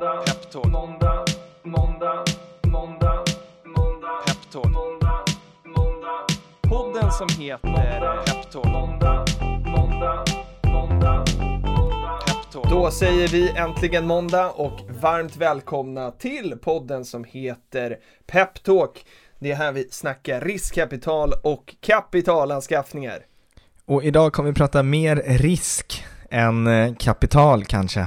måndag, peptalk, måndag, måndag, måndag, måndag, peptalk, måndag, måndag, podden som heter Peptalk, måndag, måndag, måndag, peptalk. Då säger vi äntligen måndag och varmt välkomna till podden som heter Peptalk. Det är här vi snackar riskkapital och kapitalanskaffningar. Och idag kommer vi prata mer risk än eh, kapital kanske.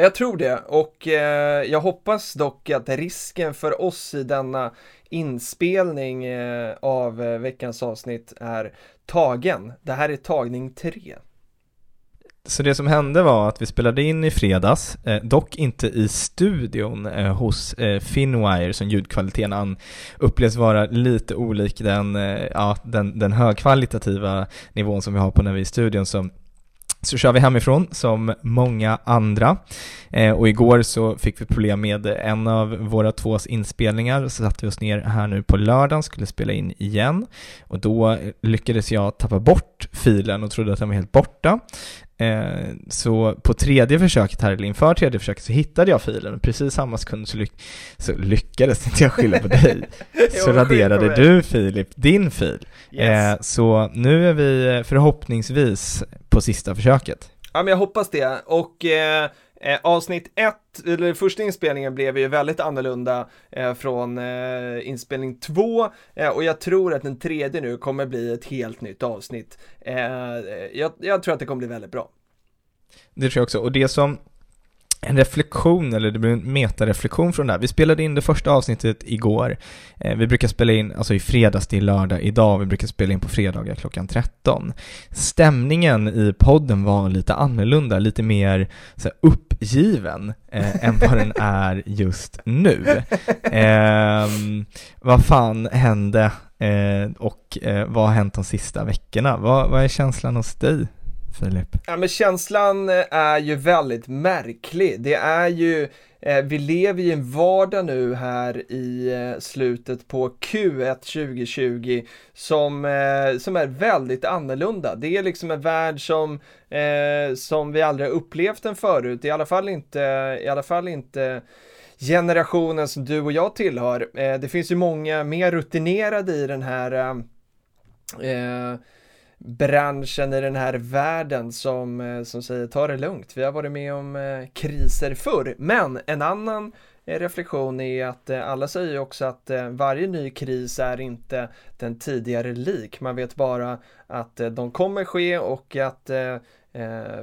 Jag tror det och eh, jag hoppas dock att risken för oss i denna inspelning eh, av eh, veckans avsnitt är tagen. Det här är tagning tre. Så det som hände var att vi spelade in i fredags, eh, dock inte i studion eh, hos eh, Finwire som ljudkvaliteten an, upplevs vara lite olik den, eh, ja, den, den högkvalitativa nivån som vi har på när vi är i studion. Så så kör vi hemifrån som många andra. Eh, och igår så fick vi problem med en av våra tvås inspelningar, så satte vi oss ner här nu på lördagen, skulle spela in igen. Och då lyckades jag tappa bort filen och trodde att den var helt borta. Eh, så på tredje försöket här, eller inför tredje försöket, så hittade jag filen och precis samma sekund så, lyck så lyckades inte jag skylla på dig. så raderade du Filip din fil. Yes. Eh, så nu är vi förhoppningsvis på sista försöket. Ja men jag hoppas det och eh, eh, avsnitt ett, eller första inspelningen blev ju väldigt annorlunda eh, från eh, inspelning två eh, och jag tror att den tredje nu kommer bli ett helt nytt avsnitt. Eh, eh jag, jag tror att det kommer bli väldigt bra. Det tror jag också. Och det som en reflektion, eller det blir en metareflektion från det här. Vi spelade in det första avsnittet igår. Eh, vi brukar spela in, alltså i fredags till lördag idag, vi brukar spela in på fredagar klockan 13. Stämningen i podden var lite annorlunda, lite mer så här, uppgiven eh, än vad den är just nu. Eh, vad fan hände eh, och eh, vad har hänt de sista veckorna? Vad, vad är känslan hos dig? Filip? Ja men känslan eh, är ju väldigt märklig. Det är ju, eh, vi lever i en vardag nu här i eh, slutet på Q1 2020 som, eh, som är väldigt annorlunda. Det är liksom en värld som, eh, som vi aldrig har upplevt den förut, i alla fall inte, i alla fall inte generationen som du och jag tillhör. Eh, det finns ju många mer rutinerade i den här eh, eh branschen i den här världen som, eh, som säger ta det lugnt. Vi har varit med om eh, kriser förr. Men en annan eh, reflektion är att alla säger ju också att varje ny kris är inte den tidigare lik. Man vet bara att de kommer ske och att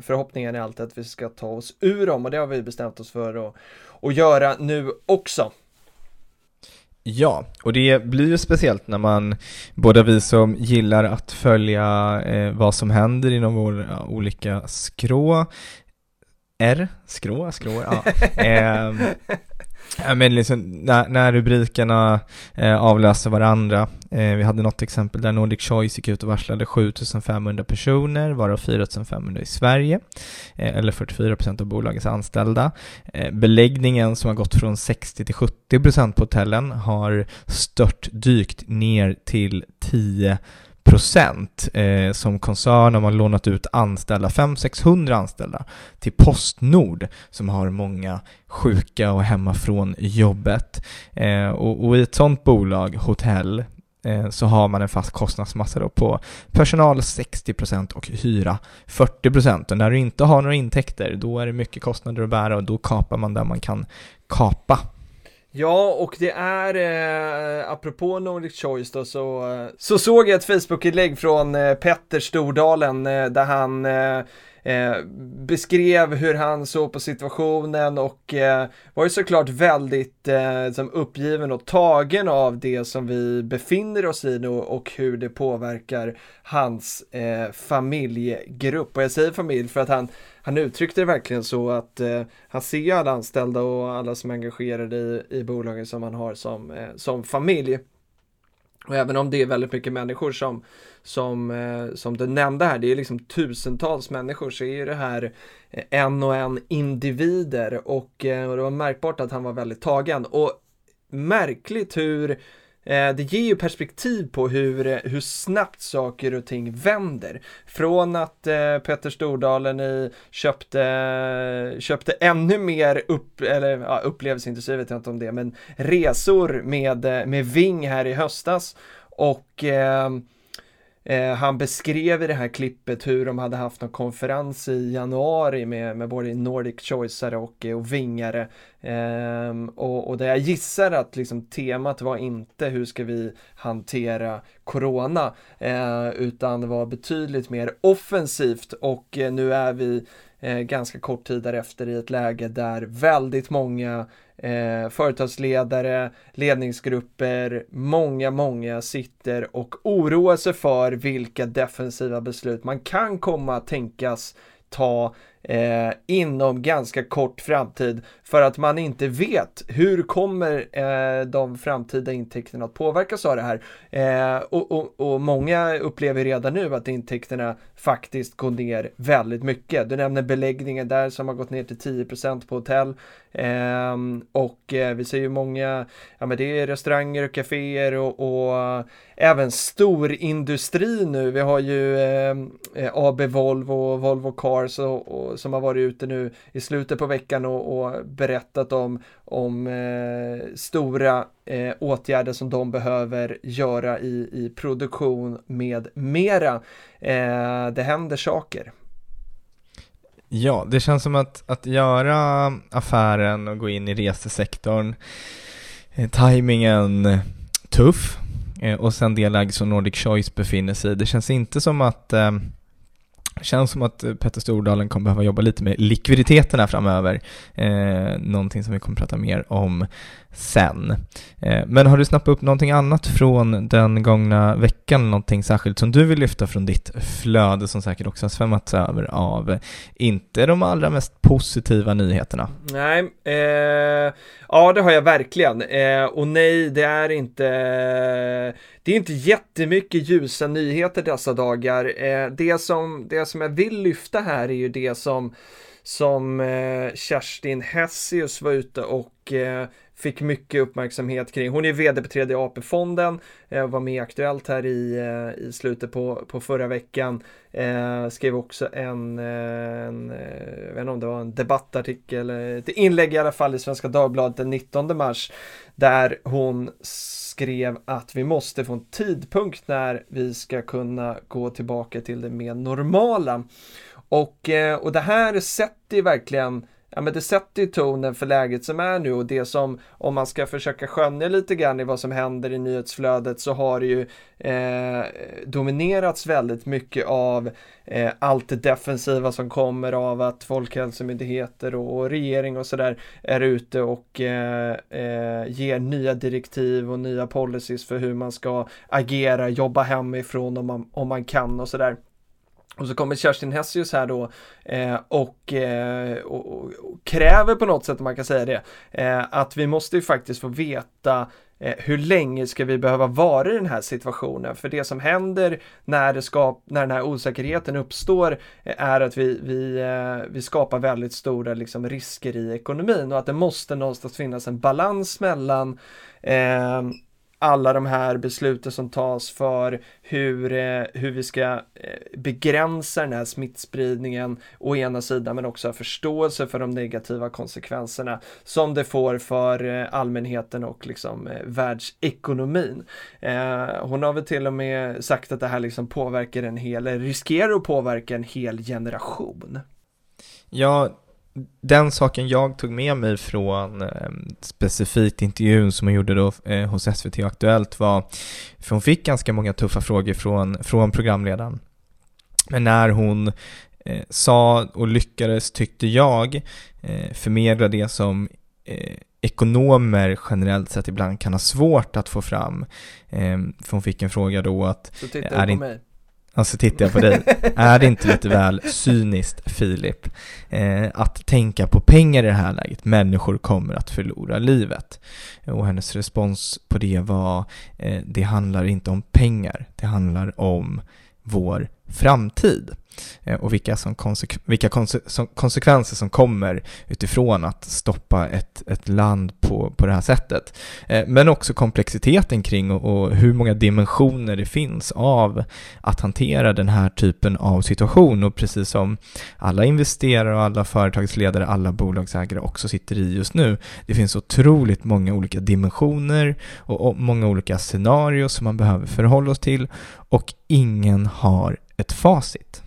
förhoppningen är alltid att vi ska ta oss ur dem och det har vi bestämt oss för att, att göra nu också. Ja, och det blir ju speciellt när man, båda vi som gillar att följa eh, vad som händer inom våra olika skrå, R, skrå, skrå, ja. eh, Ja, men liksom, när, när rubrikerna eh, avlöser varandra. Eh, vi hade något exempel där Nordic Choice gick ut och varslade 7500 personer, varav 4500 i Sverige, eh, eller 44% av bolagets anställda. Eh, beläggningen som har gått från 60 till 70% på hotellen har stört dykt ner till 10 procent eh, som koncern har man lånat ut anställda, 500-600 anställda till Postnord som har många sjuka och hemma från jobbet. Eh, och, och, i ett sådant bolag, hotell, eh, så har man en fast kostnadsmassa då på personal 60% och hyra 40% och när du inte har några intäkter då är det mycket kostnader att bära och då kapar man där man kan kapa. Ja, och det är, eh, apropå Nordic Choice då, så, eh, så såg jag ett Facebook-inlägg från eh, Petter Stordalen eh, där han eh, eh, beskrev hur han såg på situationen och eh, var ju såklart väldigt eh, som uppgiven och tagen av det som vi befinner oss i nu och hur det påverkar hans eh, familjegrupp. Och jag säger familj för att han, han uttryckte det verkligen så att eh, han ser alla anställda och alla som är engagerade i, i bolagen som han har som, eh, som familj. Och även om det är väldigt mycket människor som, som, eh, som du nämnde här, det är liksom tusentals människor, så är ju det här eh, en och en individer och, eh, och det var märkbart att han var väldigt tagen. Och märkligt hur Eh, Eh, det ger ju perspektiv på hur, eh, hur snabbt saker och ting vänder. Från att eh, Petter Stordalen i, köpte, köpte ännu mer upp, eller ja, upplevelseindustri vet jag inte om det, men resor med, eh, med Ving här i höstas. Och eh, Eh, han beskrev i det här klippet hur de hade haft en konferens i januari med, med både Nordic Choiceare eh, ehm, och, och vingare. Eh, och, och där jag gissar att liksom temat var inte hur ska vi hantera corona, eh, utan det var betydligt mer offensivt och eh, nu är vi eh, ganska kort tid därefter i ett läge där väldigt många eh, företagsledare, ledningsgrupper, många, många sitter och oroar sig för vilka defensiva beslut man kan komma att tänkas ta eh, inom ganska kort framtid för att man inte vet hur kommer eh, de framtida intäkterna att påverkas av det här. Eh, och, och, och, många upplever redan nu att intäkterna faktiskt går ner väldigt mycket. Du nämner beläggningen där som har gått ner till 10% på hotell. Ehm, och eh, vi ser ju många, ja men det är restauranger och kaféer och, och även storindustri nu. Vi har ju eh, eh AB Volvo, och Volvo Cars och, och, som har varit ute nu i slutet på veckan och, och berättat om, om eh, stora eh, åtgärder som de behöver göra i, i produktion med mera. Eh, det händer saker. Ja, det känns som att, att göra affären och gå in i resesektorn, eh, tajmingen eh, tuff Eh, och sen det läge som Nordic Choice befinner sig i. Det känns inte som att eh, känns som att Petter Stordalen kommer behöva jobba lite med likviditeten här framöver. Eh, någonting som vi kommer prata mer om sen. Eh, men har du snappat upp någonting annat från den gångna veckan, någonting särskilt som du vill lyfta från ditt flöde som säkert också har svämmats över av eh, inte de allra mest positiva nyheterna? Nej, eh, ja det har jag verkligen. Eh, och nej, det är inte det är inte jättemycket ljusa nyheter dessa dagar. Eh, det, som, det som jag vill lyfta här är ju det som som eh, Kerstin Hessius var ute och eh, fick mycket uppmärksamhet kring. Hon är vd på tredje AP-fonden, eh, var med aktuellt här i, eh, i slutet på, på förra veckan. Eh, skrev också en, eh, en eh, jag vet inte om det var en debattartikel, eh, ett inlägg i alla fall i Svenska Dagbladet den 19 mars, där hon skrev att vi måste få en tidpunkt när vi ska kunna gå tillbaka till det mer normala. Och, och det här sätter ju verkligen ja men det sätter ju tonen för läget som är nu och det som, om man ska försöka skönja lite grann i vad som händer i nyhetsflödet så har det ju eh, dominerats väldigt mycket av eh, allt det defensiva som kommer av att folkhälsomyndigheter och, och regering och sådär är ute och eh, eh, ger nya direktiv och nya policies för hur man ska agera, jobba hemifrån om man, om man kan och sådär. Och så kommer Kerstin Hessius här då eh, och, eh, och, och, kräver på något sätt, om man kan säga det, eh, att vi måste ju faktiskt få veta eh, hur länge ska vi behöva vara i den här situationen? För det som händer när, det ska, när den här osäkerheten uppstår eh, är att vi, vi, eh, vi skapar väldigt stora liksom, risker i ekonomin och att det måste någonstans finnas en balans mellan eh, alla de här besluten som tas för hur, eh, hur vi ska eh, begränsa den här smittspridningen å ena sidan men också ha förståelse för de negativa konsekvenserna som det får för eh, allmänheten och liksom eh, världsekonomin. Eh, hon har väl till och med sagt att det här liksom påverkar en hel, riskerar att påverka en hel generation. Ja, den saken jag tog med mig från eh, specifikt intervjun som hon gjorde då eh, hos SVT Aktuellt var, för hon fick ganska många tuffa frågor från, från programledaren. Men när hon eh, sa och lyckades, tyckte jag, eh, förmedla det som eh, ekonomer generellt sett ibland kan ha svårt att få fram. Eh, för hon fick en fråga då att... Så titta är på mig. Alltså tittar jag på dig, är det inte lite väl cyniskt Filip? Eh, att tänka på pengar i det här läget, människor kommer att förlora livet. Och hennes respons på det var, eh, det handlar inte om pengar, det handlar om vår framtid. Eh, och vilka, som konsek vilka konse som konsekvenser som kommer utifrån att stoppa ett, ett land på, på det här sättet. Eh, men också komplexiteten kring och, och, hur många dimensioner det finns av att hantera den här typen av situation och precis som alla investerare och alla företagsledare, alla bolagsägare också sitter i just nu. Det finns otroligt många olika dimensioner och, och många olika scenarier som man behöver förhålla oss till och ingen har ett facit.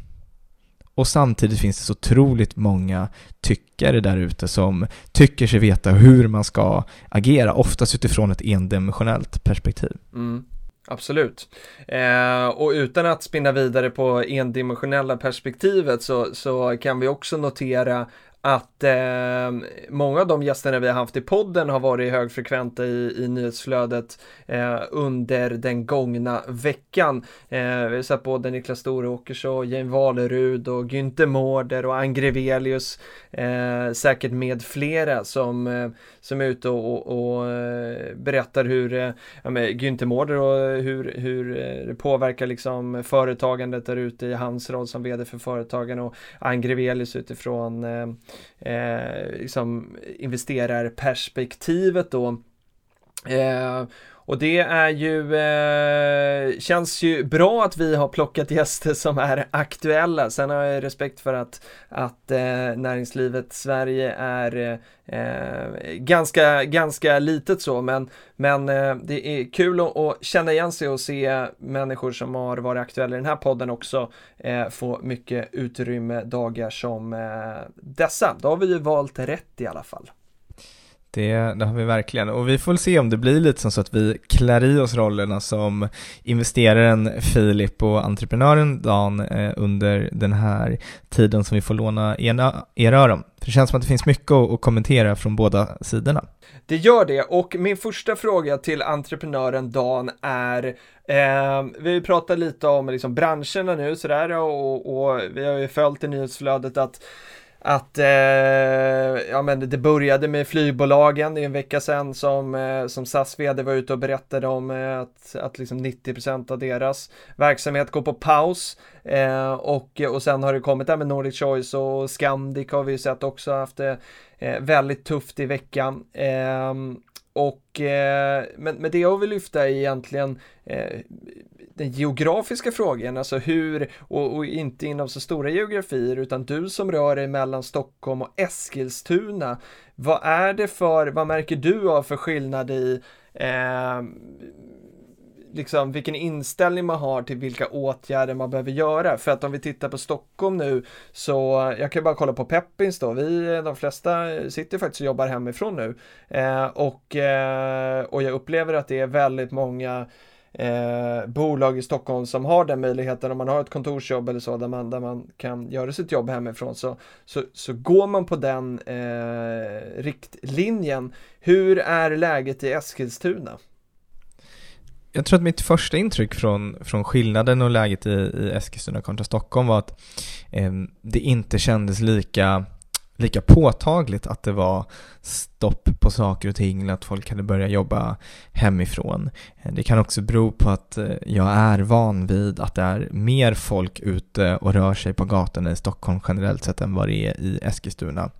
Och samtidigt finns det så otroligt många tyckare där ute som tycker sig veta hur man ska agera, oftast utifrån ett endimensionellt perspektiv. Mm. Absolut. Eh, och utan att spinna vidare på endimensionella perspektivet så, så kan vi också notera att eh, många av de gästerna vi har haft i podden har varit högfrekventa i, i nyhetsflödet eh, under den gångna veckan. Eh, vi har sett både Niklas Storåkers och Jane Valerud och Günther Mårder och Angrevelius, eh, säkert med flera som, eh, som är ute och, och, och eh, berättar hur, eh, ja, Günther Mårder och hur, hur eh, det påverkar liksom företagandet där ute i hans roll som vd för företagen och Angrevelius utifrån eh, eh, liksom investerarperspektivet då. Eh, och det är ju, eh, känns ju bra att vi har plockat gäster som är aktuella. Sen har jag respekt för att, att eh, näringslivet Sverige är eh, ganska, ganska litet så, men, men eh, det är kul att, att, känna igen sig och se människor som har varit aktuella i den här podden också eh, få mycket utrymme dagar som eh, dessa. Då har vi ju valt rätt i alla fall. Det, det har vi verkligen och vi får väl se om det blir lite som så att vi klär i oss rollerna som investeraren Filip och entreprenören Dan eh, under den här tiden som vi får låna era, era öron. För det känns som att det finns mycket att, att kommentera från båda sidorna. Det gör det och min första fråga till entreprenören Dan är eh, Vi pratar lite om liksom branscherna nu sådär och, och vi har ju följt i nyhetsflödet att att eh, ja, men det började med flygbolagen, det är en vecka sedan som, eh, som SAS vd var ute och berättade om eh, att, att liksom 90% av deras verksamhet går på paus. Eh, och, och sen har det kommit där med Nordic Choice och Scandic har vi ju sett också haft det eh, väldigt tufft i veckan. Eh, och, eh, men, men det jag vill lyfta är egentligen eh, den geografiska frågan, alltså hur, och, och, inte inom så stora geografier, utan du som rör dig mellan Stockholm och Eskilstuna. Vad är det för, vad märker du av för skillnad i eh, liksom vilken inställning man har till vilka åtgärder man behöver göra. För att om vi tittar på Stockholm nu så, jag kan bara kolla på Peppins då, vi, de flesta sitter faktiskt och jobbar hemifrån nu. Eh, och, eh, och jag upplever att det är väldigt många eh, bolag i Stockholm som har den möjligheten om man har ett kontorsjobb eller så där man, där man kan göra sitt jobb hemifrån så, så, så går man på den eh, riktlinjen. Hur är läget i Eskilstuna? Jag tror att mitt första intryck från, från skillnaden och läget i, i Eskilstuna kontra Stockholm var att eh, det inte kändes lika lika påtagligt att det var stopp på saker och ting, att folk hade börjat jobba hemifrån. Det kan också bero på att eh, jag är van vid att det är mer folk ute och rör sig på gatorna i Stockholm generellt sett än vad det är i Eskilstuna.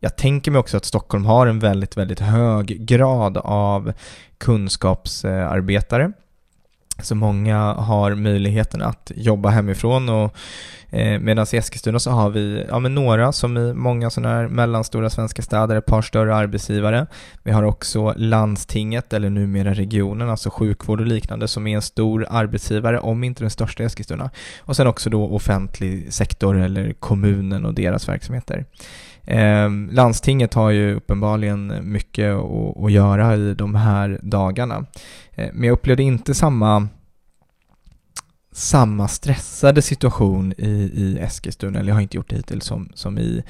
Jag tänker mig också att Stockholm har en väldigt, väldigt hög grad av kunskapsarbetare så många har möjligheten att jobba hemifrån och eh, medan i Eskilstuna så har vi ja, men några som i många sådana här mellanstora svenska städer, ett par större arbetsgivare. Vi har också landstinget eller numera regionen, alltså sjukvård och liknande som är en stor arbetsgivare, om inte den största i Eskilstuna. Och sen också då offentlig sektor eller kommunen och deras verksamheter. Eh, landstinget har ju uppenbarligen mycket att, att göra i de här dagarna. Eh, men jag upplevde inte samma samma stressade situation i, i Eskilstuna, eller jag har inte gjort det hittills som, som, i,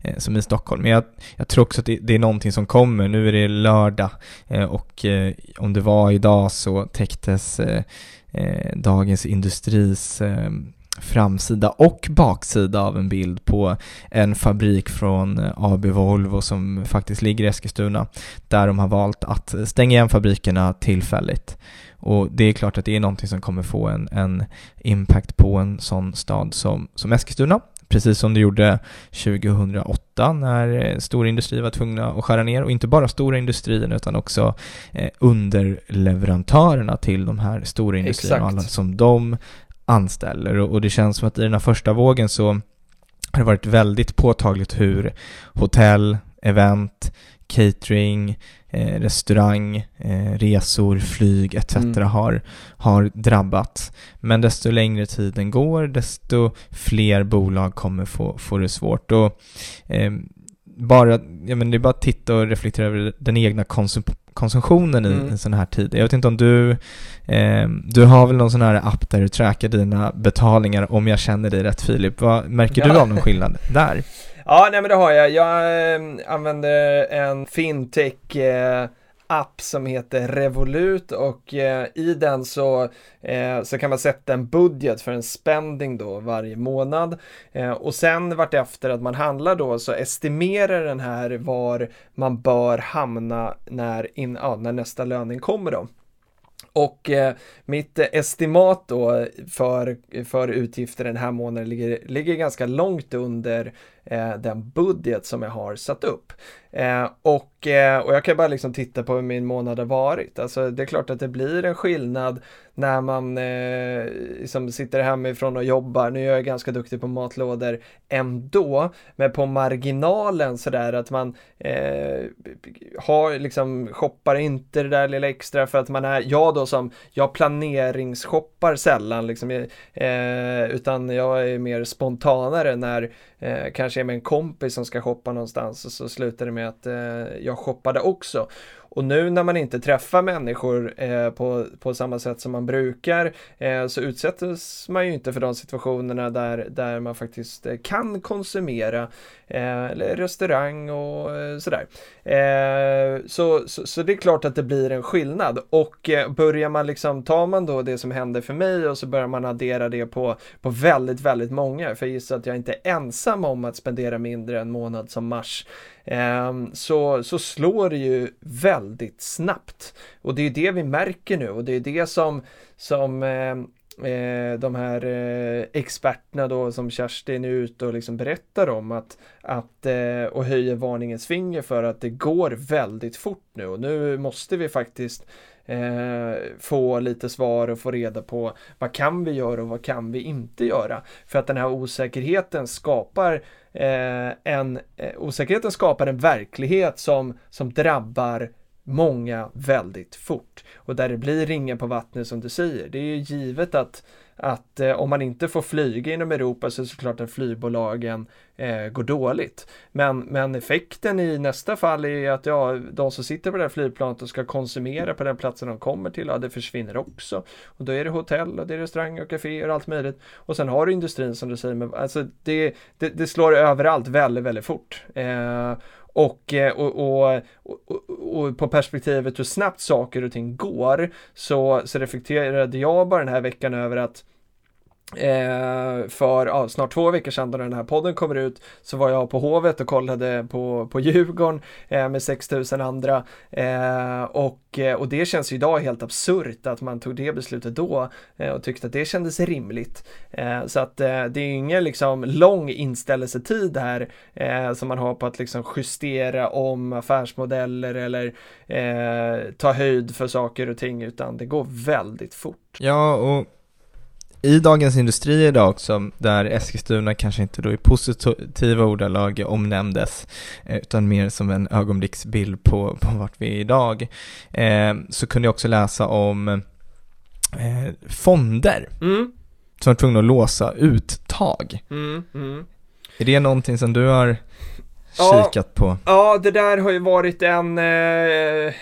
eh, som i Stockholm. Men jag, jag tror också att det, det, är någonting som kommer. Nu är det lördag eh, och eh, om det var idag så täcktes eh, eh, Dagens Industris eh, framsida och baksida av en bild på en fabrik från eh, AB Volvo som faktiskt ligger i Eskilstuna där de har valt att stänga igen fabrikerna tillfälligt. Och det är klart att det är någonting som kommer få en, en impact på en sån stad som, som Eskilstuna. Precis som det gjorde 2008 när eh, stora industrier var tvungna att skära ner. Och inte bara stora industrierna utan också eh, underleverantörerna till de här stora industrierna och alla som de anställer. Och, och det känns som att i den här första vågen så har det varit väldigt påtagligt hur hotell, event, catering, eh, restaurang, eh, resor, flyg etc. Mm. Har, har drabbats. Men desto längre tiden går, desto fler bolag kommer få, få det svårt. Och, eh, bara, ja, men det är bara att titta och reflektera över den egna konsum konsumtionen i mm. en sån här tid. Jag vet inte om du, eh, du har väl någon sån här app där du trackar dina betalningar om jag känner dig rätt Filip. Vad, märker ja. du av någon skillnad där? Ja, nej men det har jag. Jag äh, använder en fintech äh, app som heter Revolut och eh, i den så, eh, så kan man sätta en budget för en spending då varje månad eh, och sen vart efter att man handlar då så estimerar den här var man bör hamna när, in, ja, när nästa löning kommer då. Och eh, mitt estimat då för, för utgifter den här månaden ligger, ligger ganska långt under eh, den budget som jag har satt upp. Eh, och, eh, och jag kan bara liksom titta på hur min månad har varit. Alltså det är klart att det blir en skillnad när man eh, liksom sitter hemifrån och jobbar. Nu är jag ganska duktig på matlådor ändå, men på marginalen sådär att man eh, har liksom shoppar inte det där lilla extra för att man är, jag då som, jag planeringsshoppar sällan liksom, eh, utan jag är mer spontanare när eh, kanske är med en kompis som ska shoppa någonstans och så slutar det med att eh, jag shoppade också. Och nu när man inte träffar människor eh, på, på samma sätt som man brukar eh, så utsätts man ju inte för de situationerna där, där man faktiskt eh, kan konsumera eh, eller restaurang och eh, sådär. Eh, så, så, så, det är klart att det blir en skillnad. Och eh, börjar man liksom, tar man då det som händer för mig och så börjar man addera det på, på väldigt, väldigt många, för jag gissar att jag inte är ensam om att spendera mindre en månad som mars. Ehm, så, så slår det ju väldigt snabbt. Och det är det vi märker nu och det är det som, som ehm, eh, de här eh, experterna då som Kerstin är ute och liksom berättar om att, att eh, och höjer varningens finger för att det går väldigt fort nu och nu måste vi faktiskt eh, få lite svar och få reda på vad kan vi göra och vad kan vi inte göra. För att den här osäkerheten skapar eh, en eh, osäkerheten skapar en verklighet som, som drabbar många väldigt fort och där det blir ringar på vattnet som du säger. Det är ju givet att att eh, om man inte får flyga inom Europa så är det såklart att flygbolagen eh, går dåligt. Men, men effekten i nästa fall är att ja, de som sitter på det här flygplanet och ska konsumera på den platsen de kommer till, ja, det försvinner också. Och då är det hotell och det är restauranger och kaféer och allt möjligt. Och sen har du industrin som du säger, men alltså det, det, det slår överallt väldigt, väldigt fort. Eh, Eh, och, och, och, och, på perspektivet hur snabbt saker och ting går så, så reflekterade jag bara den här veckan över att Eh, för ja, snart två veckor sedan då den här podden kommer ut så var jag på Hovet och kollade på, på Djurgården eh, med 6000 andra eh, och, och det känns ju idag helt absurt att man tog det beslutet då eh, och tyckte att det kändes rimligt. Eh, så att eh, det är ingen liksom lång inställelsetid här eh, som man har på att liksom justera om affärsmodeller eller eh, ta höjd för saker och ting utan det går väldigt fort. Ja och i Dagens Industri idag också, där Eskilstuna kanske inte då i positiva ordalag omnämndes, eh, utan mer som en ögonblicksbild på, på vart vi är idag, eh, så kunde jag också läsa om eh, fonder mm. som är tvungna att låsa uttag. Mm, mm. Är det någonting som du har kikat ja, på? Ja, det där har ju varit en eh,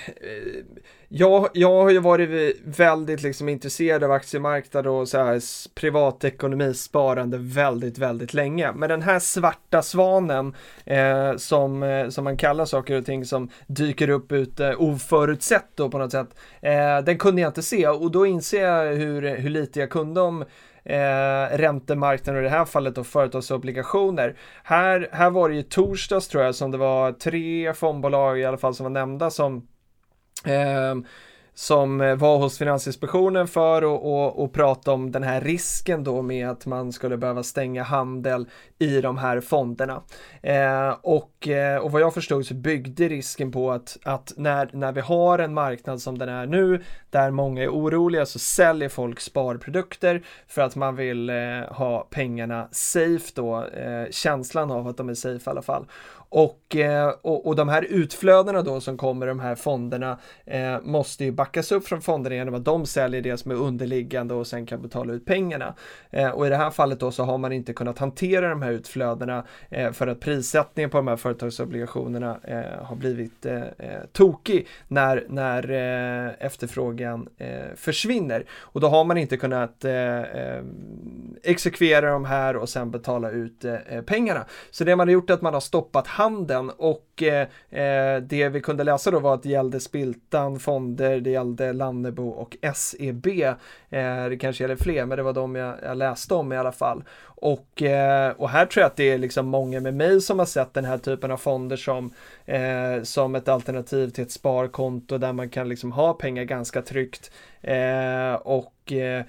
jag, jag har ju varit väldigt liksom intresserad av aktiemarknad och så här privatekonomi, sparande väldigt, väldigt länge. Men den här svarta svanen eh, som, eh, som man kallar saker och ting som dyker upp ute oförutsett då på något sätt. Eh, den kunde jag inte se och då inser jag hur, hur lite jag kunde om eh, räntemarknaden och i det här fallet då företagsobligationer. Här, här var det ju torsdags tror jag som det var tre fondbolag i alla fall som var nämnda som Ehm, som eh, var hos Finansinspektionen för att och, och prata om den här risken då med att man skulle behöva stänga handel i de här fonderna. Ehm, eh, och, och vad jag förstod så byggde risken på att, att när, när vi har en marknad som den är nu, där många är oroliga, så säljer folk sparprodukter för att man vill eh, ha pengarna safe då, eh, känslan av att de är safe i alla fall. Och, eh, och, och, de här utflödena då som kommer de här fonderna eh, måste ju backas upp från fonderna genom att de säljer det som är underliggande och sen kan betala ut pengarna. Eh, och i det här fallet då så har man inte kunnat hantera de här utflödena eh, för att prissättningen på de här företagsobligationerna eh, har blivit eh, eh tokig när, när eh, efterfrågan försvinner. Och då har man inte kunnat exekvera de här och sen betala ut pengarna. Så det man har gjort är att man har stoppat handeln och eh, eh, det vi kunde läsa då var att det gällde Spiltan, fonder, det gällde Lannebo och SEB. Eh, det kanske gäller fler, men det var de jag, jag läste om i alla fall. Och, eh, och här tror jag att det är liksom många med mig som har sett den här typen av fonder som, eh, som ett alternativ till ett sparkonto där man kan liksom ha pengar ganska tryggt. Eh, och eh,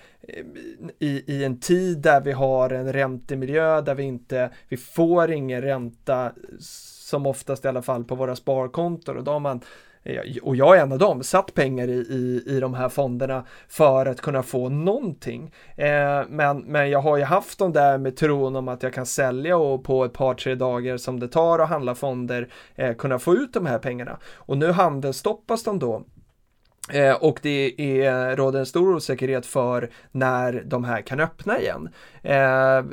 i, i en tid där vi har en räntemiljö där vi inte, vi får ingen ränta som oftast i alla fall på våra sparkontor och då har man eh, och jag är en av dem, satt pengar i, i, i de här fonderna för att kunna få någonting. Eh, men, men jag har ju haft de där med tron om att jag kan sälja och på ett par tre dagar som det tar att handla fonder eh, kunna få ut de här pengarna. Och nu handelsstoppas de då Eh, och det är, råder en stor osäkerhet för när de här kan öppna igen. Eh,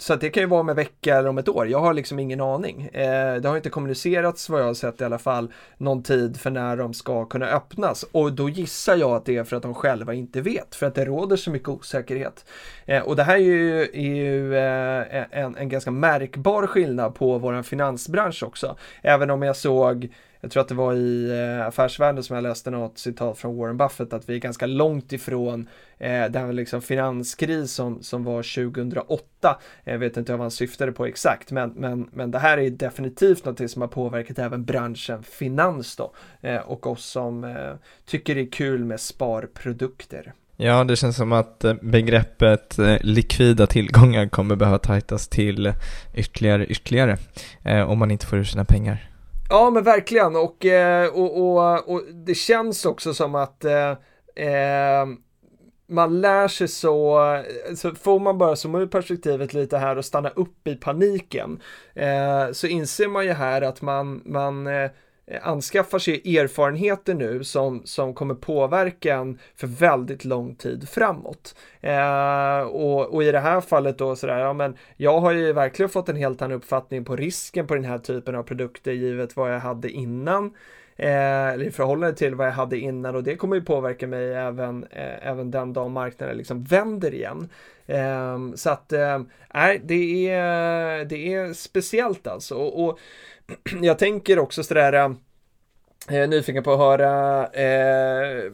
så det kan ju vara om en vecka eller om ett år. Jag har liksom ingen aning. Eh, det har inte kommunicerats vad jag har sett i alla fall någon tid för när de ska kunna öppnas och då gissar jag att det är för att de själva inte vet för att det råder så mycket osäkerhet. Eh, och det här är ju, är ju eh, en, en ganska märkbar skillnad på vår finansbransch också. Även om jag såg jag tror att det var i eh, Affärsvärlden som jag läste något citat från Warren Buffett att vi är ganska långt ifrån eh, den liksom finanskris som, som var 2008. Jag vet inte vad han syftade på exakt men, men, men det här är definitivt något som har påverkat även branschen finans då eh, och oss som eh, tycker det är kul med sparprodukter. Ja, det känns som att eh, begreppet eh, likvida tillgångar kommer behöva tajtas till ytterligare, ytterligare eh, om man inte får ur sina pengar. Ja men verkligen. Och, eh, och, och, och det känns också som att eh, eh, man lär sig så, så får man bara zooma ut perspektivet lite här och stanna upp i paniken eh, så inser man ju här att man, man Eh, Eh, anskaffar sig erfarenheter nu som, som kommer påverka en för väldigt lång tid framåt. Eh, och, och, i det här fallet då sådär, ja men jag har ju verkligen fått en helt annan uppfattning på risken på den här typen av produkter givet vad jag hade innan. Eh, eller i förhållande till vad jag hade innan och det kommer ju påverka mig även, eh, även den dag marknaden liksom vänder igen. Eh, så att, eh, nej, det, är, det är speciellt alltså. och, och jag tänker också sådär, eh, jag eh, är nyfiken på att höra eh,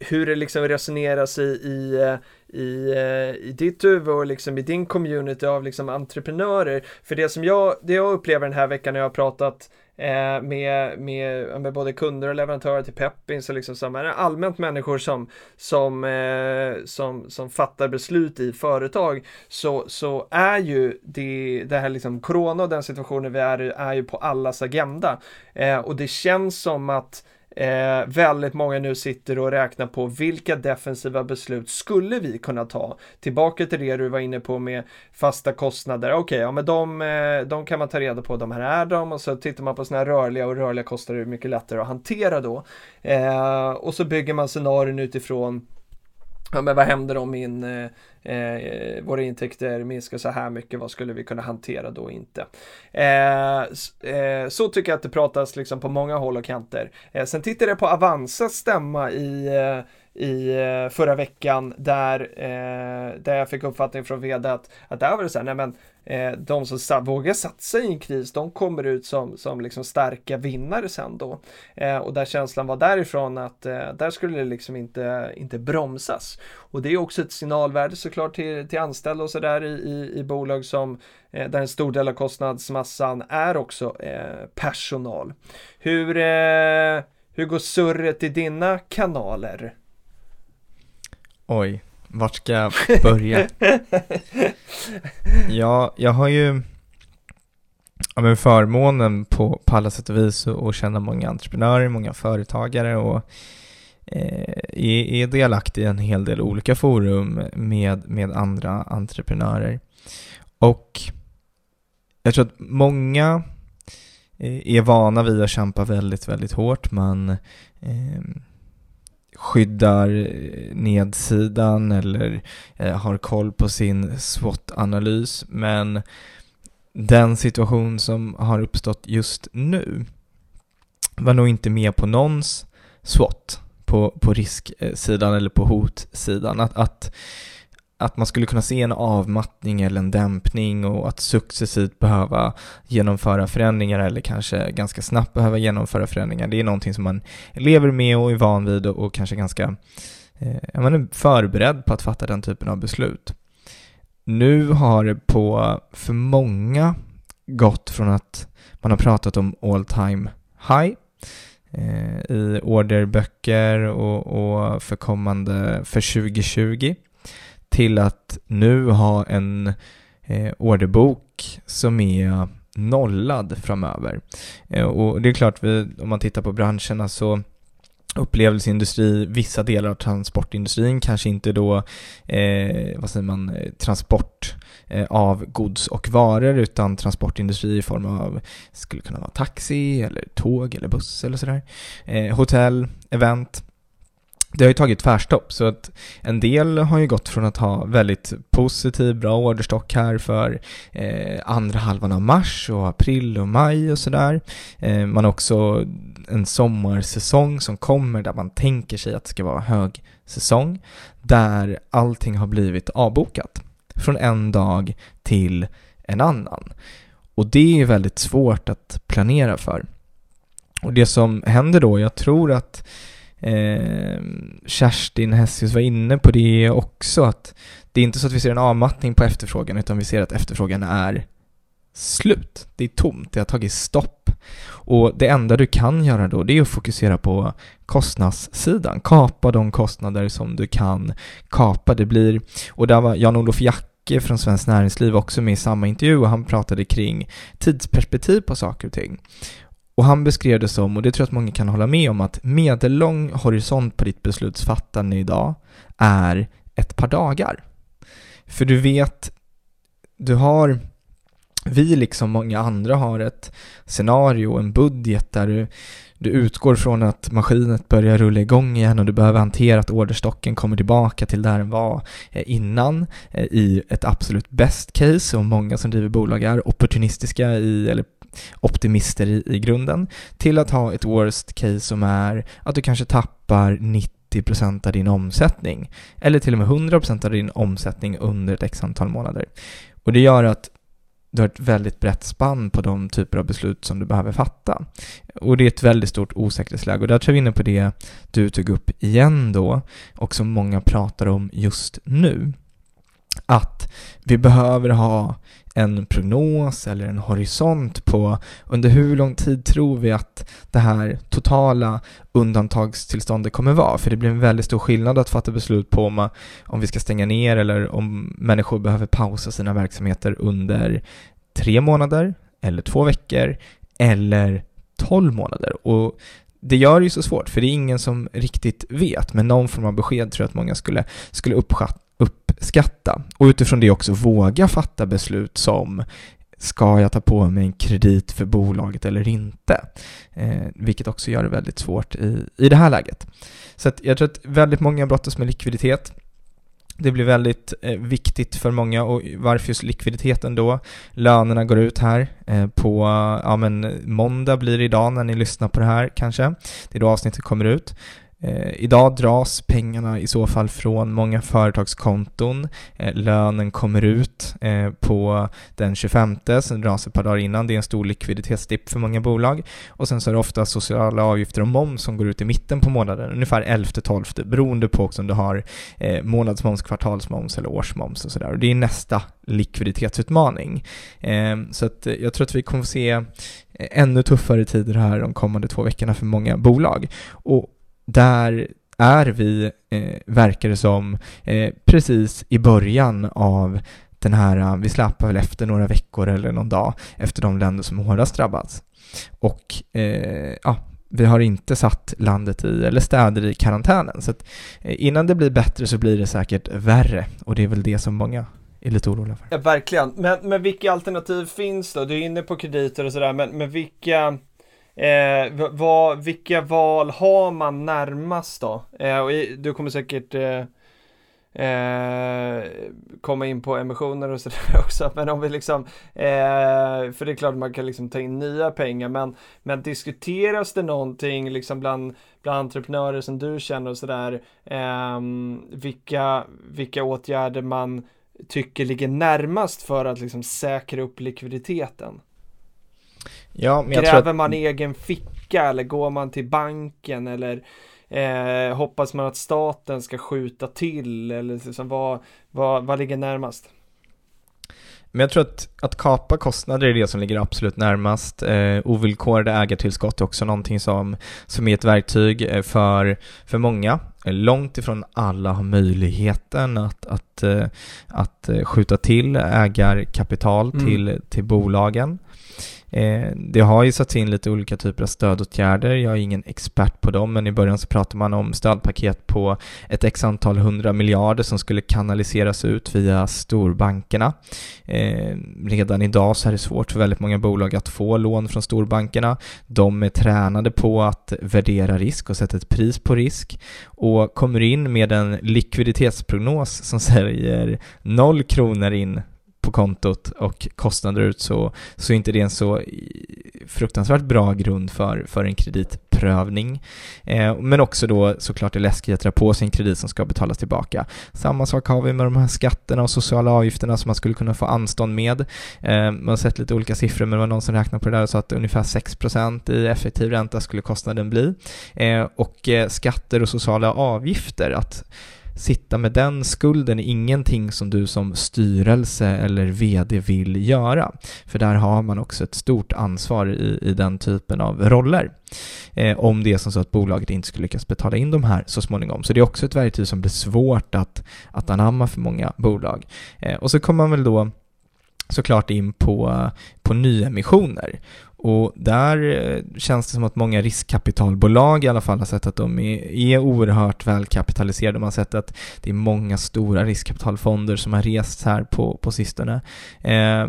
hur det liksom resoneras i, i, eh, i, eh, i ditt huvud och liksom i din community av liksom entreprenörer. För det som jag, det jag upplever den här veckan när jag har pratat eh, med, med, med både kunder och leverantörer till Peppins och liksom så, men allmänt människor som, som, eh, som, som fattar beslut i företag så, så är ju det, det här liksom corona och den situationen vi är i är ju på allas agenda. Eh, och det känns som att Eh, väldigt många nu sitter och räknar på vilka defensiva beslut skulle vi kunna ta? Tillbaka till det du var inne på med fasta kostnader. Okej, okay, ja men de, eh, de kan man ta reda på, de här är de och så tittar man på sådana här rörliga och rörliga kostnader är mycket lättare att hantera då. Eh, och så bygger man scenarion utifrån Ja, men vad händer om min, eh, eh, våra intäkter minskar så här mycket, vad skulle vi kunna hantera då inte? Eh, eh, så tycker jag att det pratas liksom på många håll och kanter. Eh, sen tittade jag på Avanzas stämma i, eh, i eh, förra veckan där, eh, där jag fick uppfattning från vd att, att där var det så här, nej men eh, de som sa vågar satsa i en kris, de kommer ut som, som liksom starka vinnare sen då. Eh, och där känslan var därifrån att eh, där skulle det liksom inte, inte bromsas. Och det är också ett signalvärde såklart såklart till, till anställda och sådär i, i, i bolag som eh, där en stor del av kostnadsmassan är också eh, personal. Hur, eh, hur går surret i dina kanaler? Oj, vart ska jag börja? ja, jag har ju ja, men förmånen på, på alla sätt och vis att känna många entreprenörer, många företagare och eh, är, är delaktig i en hel del olika forum med, med andra entreprenörer. Och jag tror att många eh, är vana vid att kämpa väldigt, väldigt hårt. Man eh, skyddar eh, nedsidan eller eh, har koll på sin SWOT-analys. Men den situation som har uppstått just nu var nog inte med på någons SWOT på, på risksidan eller på hotsidan. Att, att, att man skulle kunna se en avmattning eller en dämpning och att successivt behöva genomföra förändringar eller kanske ganska snabbt behöva genomföra förändringar. Det är någonting som man lever med och är van vid och, och kanske ganska eh, man är förberedd på att fatta den typen av beslut. Nu har det på för många gått från att man har pratat om all time high eh, i orderböcker och, och för kommande, för 2020 till att nu ha en eh, orderbok som är nollad framöver. Eh, och det är klart, vi, om man tittar på branscherna så upplevelseindustri, vissa delar av transportindustrin, kanske inte då, eh, vad säger man, eh, transport eh, av gods och varor, utan transportindustri i form av, skulle kunna vara taxi, eller tåg, eller buss eller sådär. Eh, hotell, event, det har ju tagit tvärstopp så att en del har ju gått från att ha väldigt positiv, bra orderstock här för eh, andra halvan av mars och april och maj och sådär. Eh, man har också en sommarsäsong som kommer där man tänker sig att det ska vara hög säsong där allting har blivit avbokat från en dag till en annan. Och det är väldigt svårt att planera för. Och det som händer då, jag tror att Eh, Kerstin Hessius var inne på det också, att det är inte så att vi ser en avmattning på efterfrågan, utan vi ser att efterfrågan är slut. Det är tomt, det har tagit stopp. Och det enda du kan göra då, det är att fokusera på kostnadssidan. Kapa de kostnader som du kan kapa. Det blir, och där var Jan-Olof Jacke från Svenskt Näringsliv också med i samma intervju och han pratade kring tidsperspektiv på saker och ting. Och han beskrev det som, och det tror jag att många kan hålla med om, att medellång horisont på ditt beslutsfattande idag är ett par dagar. För du vet, du har, vi liksom många andra har ett scenario, en budget där du, du utgår från att maskinet börjar rulla igång igen och du behöver hantera att orderstocken kommer tillbaka till där den var eh, innan eh, i ett absolut best case och många som driver bolag är opportunistiska i, eller optimister i, i grunden, till att ha ett worst case som är att du kanske tappar 90% av din omsättning, eller till och med 100% av din omsättning under ett x antal månader. Och det gör att du har ett väldigt brett spann på de typer av beslut som du behöver fatta. Och det är ett väldigt stort osäkerhetsläge och där tror jag vi inne på det du tog upp igen då och som många pratar om just nu. Att vi behöver ha en prognos eller en horisont på under hur lång tid tror vi att det här totala undantagstillståndet kommer vara? För det blir en väldigt stor skillnad att fatta beslut på om, om vi ska stänga ner eller om människor behöver pausa sina verksamheter under tre månader eller två veckor eller tolv månader. Och det gör det ju så svårt, för det är ingen som riktigt vet, men någon form av besked tror jag att många skulle, skulle uppskatta skatta och utifrån det också våga fatta beslut som ska jag ta på mig en kredit för bolaget eller inte? Eh, vilket också gör det väldigt svårt i, i det här läget. Så att jag tror att väldigt många brottas med likviditet. Det blir väldigt eh, viktigt för många och varför just likviditeten då? Lönerna går ut här eh, på, ja men måndag blir det idag när ni lyssnar på det här kanske. Det är då avsnittet kommer ut. Eh, idag dras pengarna i så fall från många företagskonton. Eh, lönen kommer ut eh, på den 25, sen dras ett par dagar innan. Det är en stor likviditetsdipp för många bolag. Och sen så är det ofta sociala avgifter och moms som går ut i mitten på månaden, ungefär 11-12, beroende på också om du har eh, månadsmoms, kvartalsmoms eller årsmoms och sådär. Och det är nästa likviditetsutmaning. Eh, så att eh, jag tror att vi kommer få se eh, ännu tuffare tider här de kommande två veckorna för många bolag. Och där är vi, eh, verkar det som, eh, precis i början av den här, eh, vi släpar väl efter några veckor eller någon dag efter de länder som hårdast drabbats. Och eh, ja, vi har inte satt landet i, eller städer i karantänen. Så att eh, innan det blir bättre så blir det säkert värre och det är väl det som många är lite oroliga för. Ja, verkligen. Men, men vilka alternativ finns då? Du är inne på krediter och sådär, men, men vilka Eh, vad, vilka val har man närmast då? Eh, och du kommer säkert eh, eh komma in på emissioner och sådär också. Men om vi liksom, eh, för det är klart man kan liksom ta in nya pengar. Men, men diskuteras det någonting liksom bland, bland entreprenörer som du känner och sådär. Ehm, vilka, vilka åtgärder man tycker ligger närmast för att liksom säkra upp likviditeten? Ja, men jag Gräver tror att... man egen ficka eller går man till banken eller eh, hoppas man att staten ska skjuta till eller liksom, vad, vad, vad ligger närmast? Men jag tror att, att kapa kostnader är det som ligger absolut närmast. Eh, ovillkorade ägartillskott är också någonting som, som är ett verktyg eh, för, för många. Eh, långt ifrån alla har möjligheten att, att, eh, att skjuta till ägarkapital mm. till, till bolagen. Eh, det har ju satts in lite olika typer av stödåtgärder. Jag är ingen expert på dem, men i början så pratade man om stödpaket på ett x antal hundra miljarder som skulle kanaliseras ut via storbankerna. Eh, redan idag så är det svårt för väldigt många bolag att få lån från storbankerna. De är tränade på att värdera risk och sätta ett pris på risk och kommer in med en likviditetsprognos som säger noll kronor in på kontot och kostnader ut så, så är inte det en så fruktansvärt bra grund för, för en kreditprövning. Eh, men också då såklart det läskiga att dra på sig en kredit som ska betalas tillbaka. Samma sak har vi med de här skatterna och sociala avgifterna som man skulle kunna få anstånd med. Eh, man har sett lite olika siffror men det var någon som räknade på det där och sa att ungefär 6% i effektiv ränta skulle kostnaden bli. Eh, och eh, skatter och sociala avgifter, att sitta med den skulden är ingenting som du som styrelse eller VD vill göra. För där har man också ett stort ansvar i, i den typen av roller. Eh, om det är som så att bolaget inte skulle lyckas betala in de här så småningom. Så det är också ett verktyg som blir svårt att, att anamma för många bolag. Eh, och så kommer man väl då såklart in på, på nyemissioner. Och där eh, känns det som att många riskkapitalbolag i alla fall har sett att de är, är oerhört välkapitaliserade. Man har sett att det är många stora riskkapitalfonder som har rest här på, på sistone. Eh,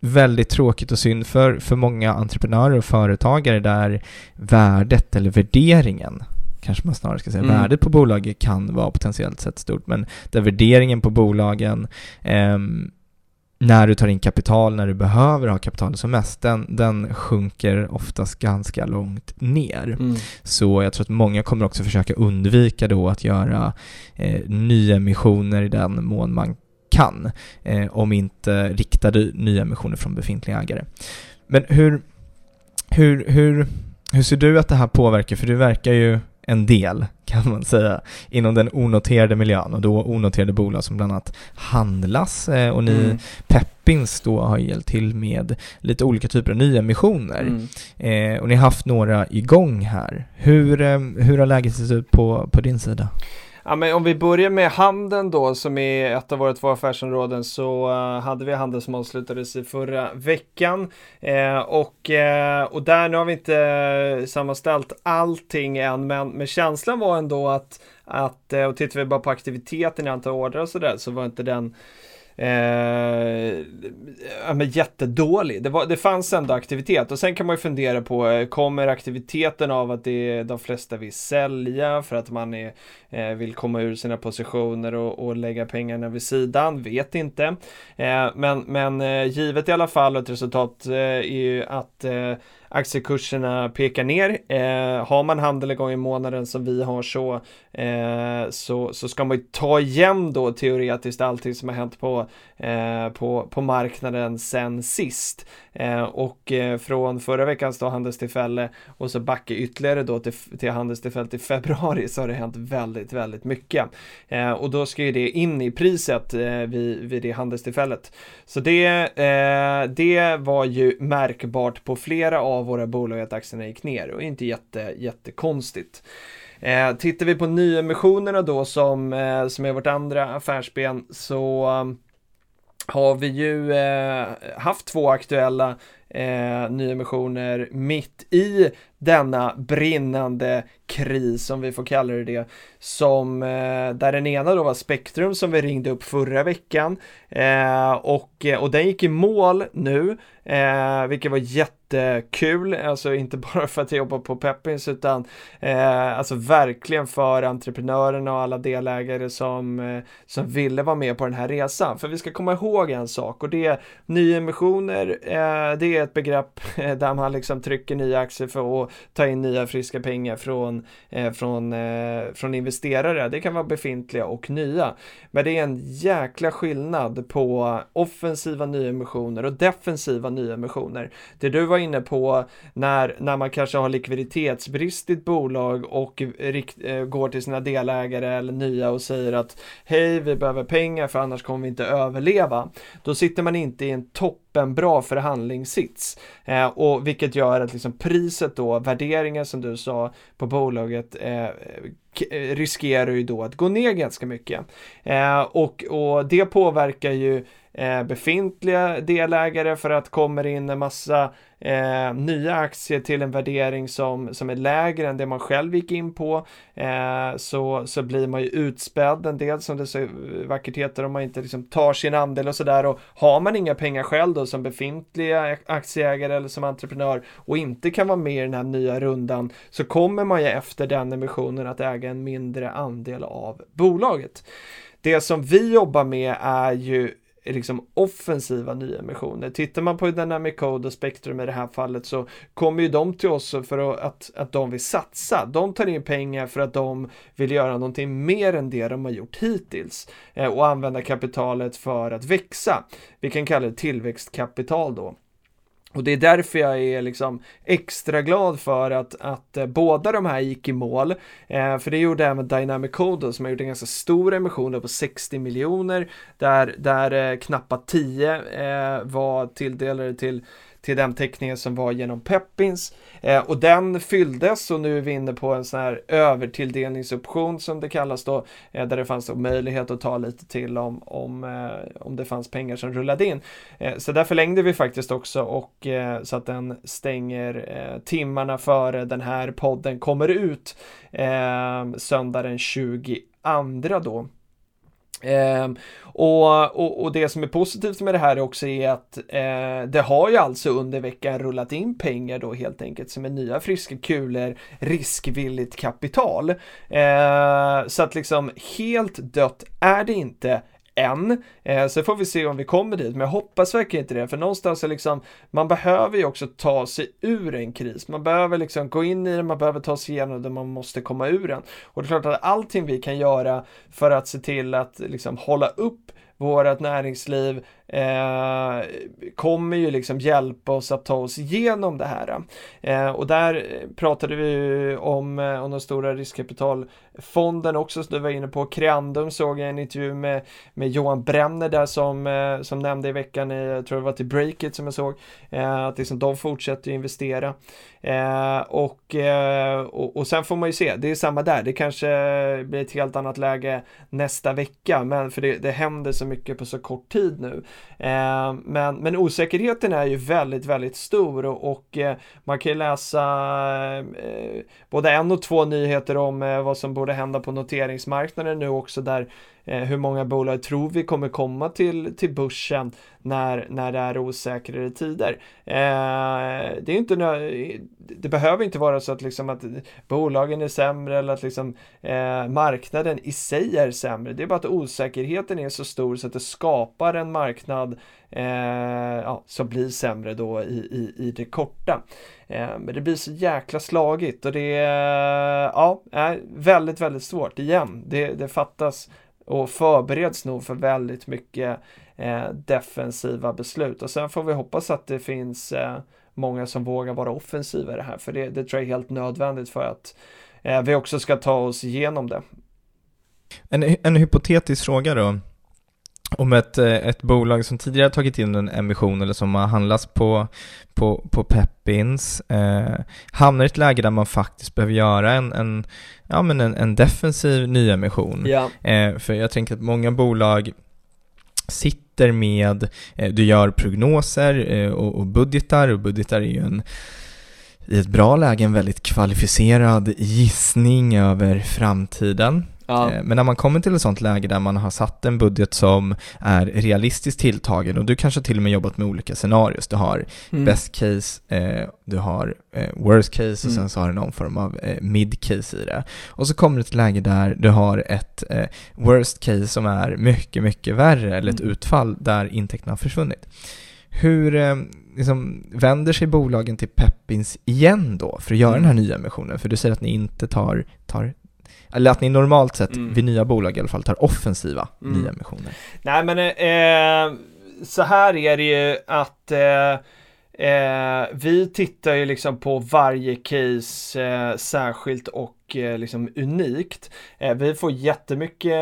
väldigt tråkigt och synd för, för många entreprenörer och företagare där värdet eller värderingen kanske man snarare ska säga, mm. värdet på bolaget kan vara potentiellt sett stort, men där värderingen på bolagen eh, när du tar in kapital, när du behöver ha kapital som mest, den, den sjunker oftast ganska långt ner. Mm. Så jag tror att många kommer också försöka undvika då att göra eh, nyemissioner i den mån man kan, eh, om inte riktade nyemissioner från befintliga ägare. Men hur, hur, hur, hur ser du att det här påverkar? För du verkar ju en del kan man säga inom den onoterade miljön och då onoterade bolag som bland annat handlas eh, och ni mm. Peppins då har hjälpt till med lite olika typer av nyemissioner mm. eh, och ni har haft några igång här. Hur, eh, hur har läget sett ut på, på din sida? Ja, men om vi börjar med handeln då som är ett av våra två affärsområden så uh, hade vi handel som avslutades i förra veckan. Uh, och, uh, och där nu har vi inte sammanställt allting än men, men känslan var ändå att, att och tittar vi bara på aktiviteten i antal ordrar och sådär så var inte den Eh, ja, men jättedålig. Det, var, det fanns ändå aktivitet och sen kan man ju fundera på, eh, kommer aktiviteten av att det är de flesta vill sälja för att man är, eh, vill komma ur sina positioner och, och lägga pengarna vid sidan? Vet inte. Eh, men men eh, givet i alla fall ett resultat eh, är ju att eh, aktiekurserna pekar ner. Eh, har man handel igång i månaden som vi har så, eh, så, så ska man ju ta igen då teoretiskt allting som har hänt på, eh, på, på marknaden sen sist. Eh, och eh, från förra veckans då handelstillfälle och så backa ytterligare då till, till handelstillfället i februari så har det hänt väldigt, väldigt mycket. Eh, och då ska ju det in i priset eh, vid, vid det handelstillfället. Så det, eh, det var ju märkbart på flera av våra bolag att aktierna gick ner och inte jätte, jättekonstigt. Eh, tittar vi på nyemissionerna då som, eh, som är vårt andra affärsben så eh, har vi ju eh, haft två aktuella eh, nyemissioner mitt i denna brinnande kris, som vi får kalla det det, som eh, där den ena då var Spektrum som vi ringde upp förra veckan eh, och, och den gick i mål nu, eh, vilket var jättekul, alltså inte bara för att jag jobbar på Peppins utan eh, alltså verkligen för entreprenörerna och alla delägare som, eh, som ville vara med på den här resan. För vi ska komma ihåg en sak och det är nyemissioner, eh, det är ett begrepp där man liksom trycker nya aktier för att ta in nya friska pengar från, eh, från, eh, från investerare investerare, Det kan vara befintliga och nya. Men det är en jäkla skillnad på offensiva nyemissioner och defensiva nyemissioner. Det du var inne på när, när man kanske har likviditetsbrist i ett bolag och rikt, eh, går till sina delägare eller nya och säger att hej, vi behöver pengar för annars kommer vi inte överleva. Då sitter man inte i en topp en bra förhandlingssits. Eh, och vilket gör att liksom priset då, värderingen som du sa på bolaget eh, Eh, riskerar ju då att gå ner ganska mycket. Eh, och, och det påverkar ju eh, Eh, befintliga delägare för att kommer in en massa eh, nya aktier till en värdering som, som är lägre än det man själv gick in på eh, så, så blir man ju utspädd en del som det så vackert heter om man inte liksom tar sin andel och sådär och har man inga pengar själv då som befintliga aktieägare eller som entreprenör och inte kan vara med i den här nya rundan så kommer man ju efter den emissionen att äga en mindre andel av bolaget. Det som vi jobbar med är ju liksom offensiva nyemissioner. Tittar man på Dynamic Code och Spectrum i det här fallet så kommer ju de till oss för att, att de vill satsa. De tar in pengar för att de vill göra någonting mer än det de har gjort hittills eh, och använda kapitalet för att växa. Vi kan kalla det tillväxtkapital då. Och det är därför jag är liksom extra glad för att, att eh, båda de här gick i mål. Eh, för det gjorde även Dynamic Code som har gjort en ganska stor emission på 60 miljoner där, där eh, knappt 10 eh, var tilldelade till till den teckningen som var genom Peppins. Eh, och den fylldes och nu är vi inne på en sån här övertilldelningsoption som det kallas då, eh, där det fanns då möjlighet att ta lite till om, om, eh, om det fanns pengar som rullade in. Eh, så där förlängde vi faktiskt också och eh, så att den stänger eh, timmarna före den här podden kommer ut eh, söndag den 22 då. Eh, och, och, och, det som är positivt med det här också är att eh, det har ju alltså under veckan rullat in pengar då helt enkelt som är nya friska kulor, riskvilligt kapital. Eh, så att liksom helt dött är det inte än. Eh, så får vi se om vi kommer dit, men jag hoppas verkligen inte det, för någonstans är liksom, man behöver ju också ta sig ur en kris. Man behöver liksom gå in i den, man behöver ta sig igenom den, man måste komma ur den. Och det är klart att allting vi kan göra för att se till att liksom hålla upp vårt näringsliv eh, kommer ju liksom hjälpa oss att ta oss igenom det här. Eh, och där pratade vi om, eh, om de stora riskkapitalfonden också, som du var inne på. Creandum såg jag en intervju med, med Johan Bränner där som, eh, som nämnde i veckan, i, jag tror det var till Breakit som jag såg, eh, att liksom de fortsätter investera. Eh, och, eh, och, och sen får man ju se, det är samma där, det kanske blir ett helt annat läge nästa vecka, men för det, det händer så mycket på så kort tid nu. Eh, men, men osäkerheten är ju väldigt, väldigt stor och, och eh, man kan ju läsa eh, eh både en och två nyheter om eh, vad som borde hända på noteringsmarknaden nu också där Eh, hur många bolag tror vi kommer komma till, till börsen när, när det är osäkrare tider. Eh, det, är inte, det behöver inte vara så att, liksom att bolagen är sämre eller att liksom, eh, marknaden i sig är sämre. Det är bara att osäkerheten är så stor så att det skapar en marknad eh, ja, som blir sämre då i, i, i det korta. Eh, men det blir så jäkla slagigt och det eh, ja, är väldigt, väldigt svårt igen. Det, det fattas och förbereds nog för väldigt mycket eh, defensiva beslut och sen får vi hoppas att det finns eh, många som vågar vara offensiva i det här för det, det tror jag är helt nödvändigt för att eh, vi också ska ta oss igenom det. En, en hypotetisk fråga då. Om ett, eh, ett bolag som tidigare tagit in en emission eller som har handlats på, på, på Peppins eh, hamnar i ett läge där man faktiskt behöver göra en, en, ja, men en, en defensiv nyemission. Ja. Eh, för jag tänker att många bolag sitter med, eh, du gör prognoser eh, och, och budgetar och budgetar är ju en i ett bra läge en väldigt kvalificerad gissning över framtiden. Ja. Eh, Men när man kommer till ett sånt läge där man har satt en budget som är realistiskt tilltagen och du kanske till och med jobbat med olika scenarios. Du har Mm. best case, eh, du har eh, worst case och Mm. sen så har du någon form av eh, mid case i det. Och så kommer det ett läge där du har ett worst case som är mycket, mycket värre eller ett Mm. utfall där intäkterna har försvunnit. Hur liksom, vänder sig bolagen till Peppins igen då för att göra Mm. den här nya emissionen? För du säger att ni inte tar, tar eller att ni normalt sett Mm. vid nya bolag i alla fall tar offensiva Mm. nya emissioner. Nej men eh, så här är det ju att eh, eh, vi tittar ju liksom på varje case eh, särskilt och Eh, liksom unikt. Eh, vi får jättemycket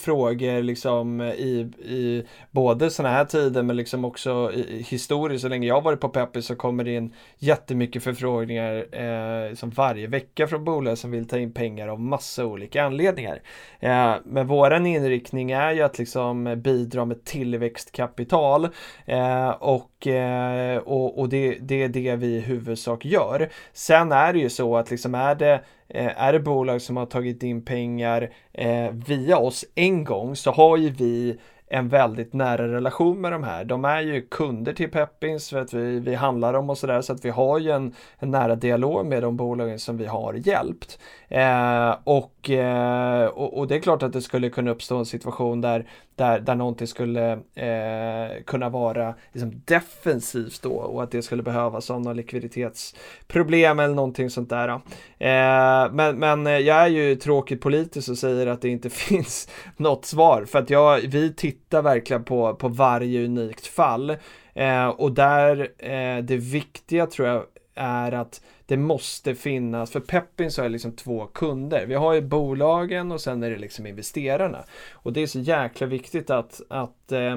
frågor liksom i, i både sådana här tider men liksom också i, i historiskt. Så länge jag varit på Peppis så kommer det in jättemycket förfrågningar eh, som varje vecka från bolag som vill ta in pengar av massa olika anledningar. Eh, men våran inriktning är ju att liksom bidra med tillväxtkapital eh, och, eh, och, och det, det är det vi i huvudsak gör. Sen är det ju så att liksom är det Eh, är det bolag som har tagit in pengar eh, via oss en gång så har ju vi en väldigt nära relation med de här. De är ju kunder till Peppins för att vi, vi handlar dem och sådär så att vi har ju en, en nära dialog med de bolagen som vi har hjälpt. Eh, och, Eh, och, och det är klart att det skulle kunna uppstå en situation där, där, där någonting skulle eh, kunna vara liksom defensivt då och att det skulle behövas av någon likviditetsproblem eller någonting sånt där. Eh, men, men jag är ju tråkigt politisk och säger att det inte finns något svar för att jag, vi tittar verkligen på, på varje unikt fall eh, och där eh, det viktiga tror jag är att det måste finnas, för Peppin så är det liksom två kunder. Vi har ju bolagen och sen är det liksom investerarna. Och det är så jäkla viktigt att, att eh,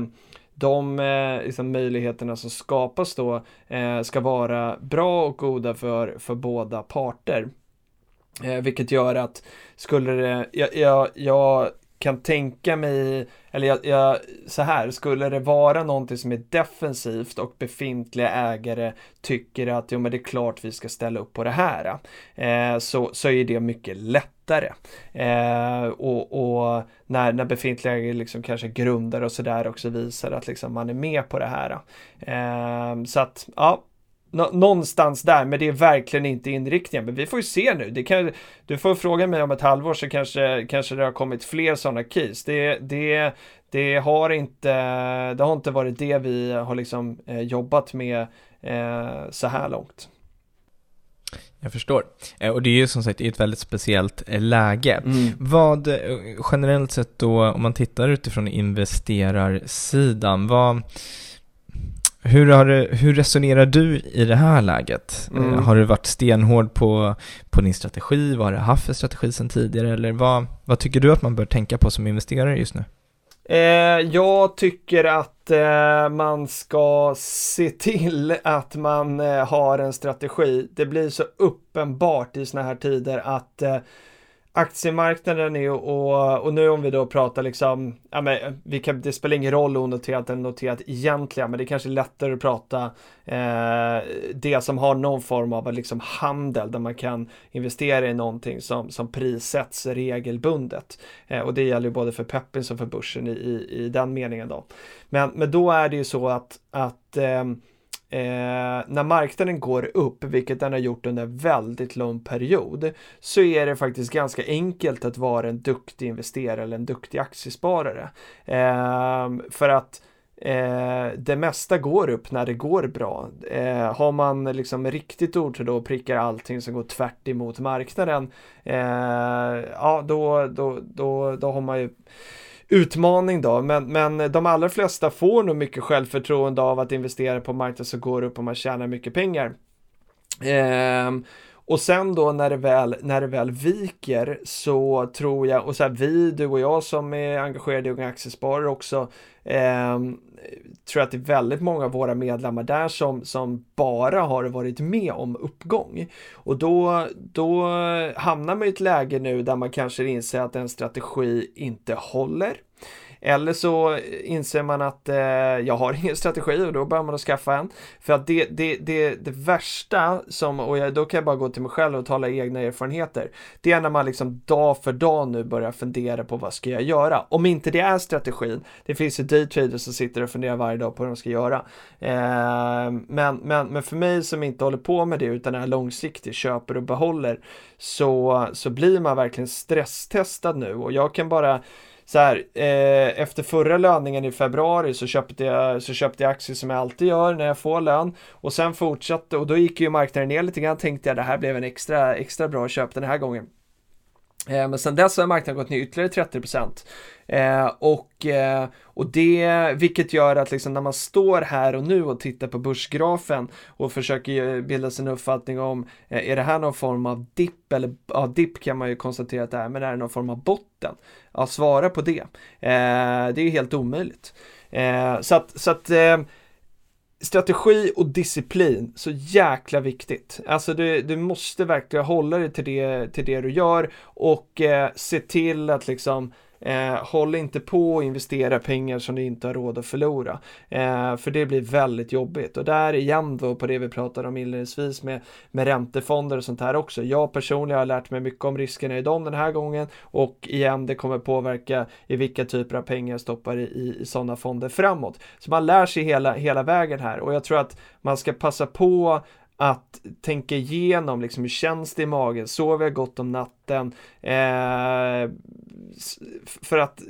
de eh, liksom möjligheterna som skapas då eh, ska vara bra och goda för, för båda parter. Eh, vilket gör att skulle det, jag, jag, jag kan tänka mig, eller jag, jag, så här, skulle det vara någonting som är defensivt och befintliga ägare tycker att jo men det är klart vi ska ställa upp på det här, eh, så, så är det mycket lättare. Eh, och, och när, när befintliga ägare liksom kanske grundar och sådär också visar att liksom man är med på det här. Eh, så att, ja, Nå någonstans där, men det är verkligen inte inriktningen. Men vi får ju se nu. Det kan, du får fråga mig om ett halvår så kanske, kanske det har kommit fler sådana case. Det, det, det, har inte, det har inte varit det vi har liksom eh, jobbat med eh, så här långt. Jag förstår. Eh, Och det är ju som sagt i ett väldigt speciellt läge. Mm. Vad generellt sett då, om man tittar utifrån investerarsidan, vad, hur, har hur resonerar du i det här läget? Mm. Eh, Har du varit stenhård på, på din strategi? Vad har du haft för strategi sedan tidigare? Eller vad, vad tycker du att man bör tänka på som investerare just nu? Eh, jag tycker att eh, man ska se till att man eh, har en strategi. Det blir så uppenbart i såna här tider att eh, aktiemarknaden är och, och nu om vi då pratar liksom, ja men vi kan, det spelar ingen roll onoterat eller noterat egentligen, men det är kanske lättare att prata eh, det som har någon form av liksom handel där man kan investera i någonting som, som prissätts regelbundet. Eh, och det gäller ju både för Peppin som för börsen i, i, i den meningen då. Men, men då är det ju så att, att eh, eh, när marknaden går upp, vilket den har gjort under en väldigt lång period, så är det faktiskt ganska enkelt att vara en duktig investerare eller en duktig aktiesparare. Eh, för att Eh, det mesta går upp när det går bra. Eh, har man liksom riktigt otur då och prickar allting som går tvärt emot marknaden, eh, ja då, då, då, då har man ju utmaning då, men, men de allra flesta får nog mycket självförtroende av att investera på marknader som går upp och man tjänar mycket pengar. Eh, och sen då när det väl, när det väl viker så tror jag, och så här vi, du och jag som är engagerade i Unga Aktiesparare också, eh, tror att det är väldigt många av våra medlemmar där som, som bara har varit med om uppgång. Och då, då hamnar man i ett läge nu där man kanske inser att en strategi inte håller. Eller så inser man att eh, jag har ingen strategi och då börjar man att skaffa en. För att det, det, det, det värsta som, och jag, då kan jag bara gå till mig själv och tala egna erfarenheter. Det är när man liksom dag för dag nu börjar fundera på vad ska jag göra? Om inte det är strategin, det finns ju daytraders som sitter och funderar varje dag på vad de ska göra. Eh, men, men, men för mig som inte håller på med det utan är långsiktig, köper och behåller, så, så blir man verkligen stresstestad nu och jag kan bara så här, eh, efter förra löningen i februari så köpte, jag, så köpte jag aktier som jag alltid gör när jag får lön och sen fortsatte och då gick ju marknaden ner lite grann tänkte jag det här blev en extra, extra bra köp den här gången. Eh, men sen dess har marknaden gått ner ytterligare 30 eh, och, eh, och det, vilket gör att liksom när man står här och nu och tittar på börsgrafen och försöker bilda sig en uppfattning om, eh, är det här någon form av dipp eller, ja dipp kan man ju konstatera att det är, men är det någon form av botten? Ja, svara på det. Eh, det är ju helt omöjligt. så att, så att strategi och disciplin, så jäkla viktigt. Alltså du, du måste verkligen hålla dig till det, till det du gör och eh, se till att liksom Eh, håll inte på och investera pengar som du inte har råd att förlora. Eh, för det blir väldigt jobbigt. Och där igen då på det vi pratade om inledningsvis med, med räntefonder och sånt här också. Jag personligen har lärt mig mycket om riskerna i dem den här gången och igen det kommer påverka i vilka typer av pengar jag stoppar i, i, i sådana fonder framåt. Så man lär sig hela, hela vägen här och jag tror att man ska passa på att tänka igenom liksom hur känns det i magen, sover jag gott om natten? Eh, för att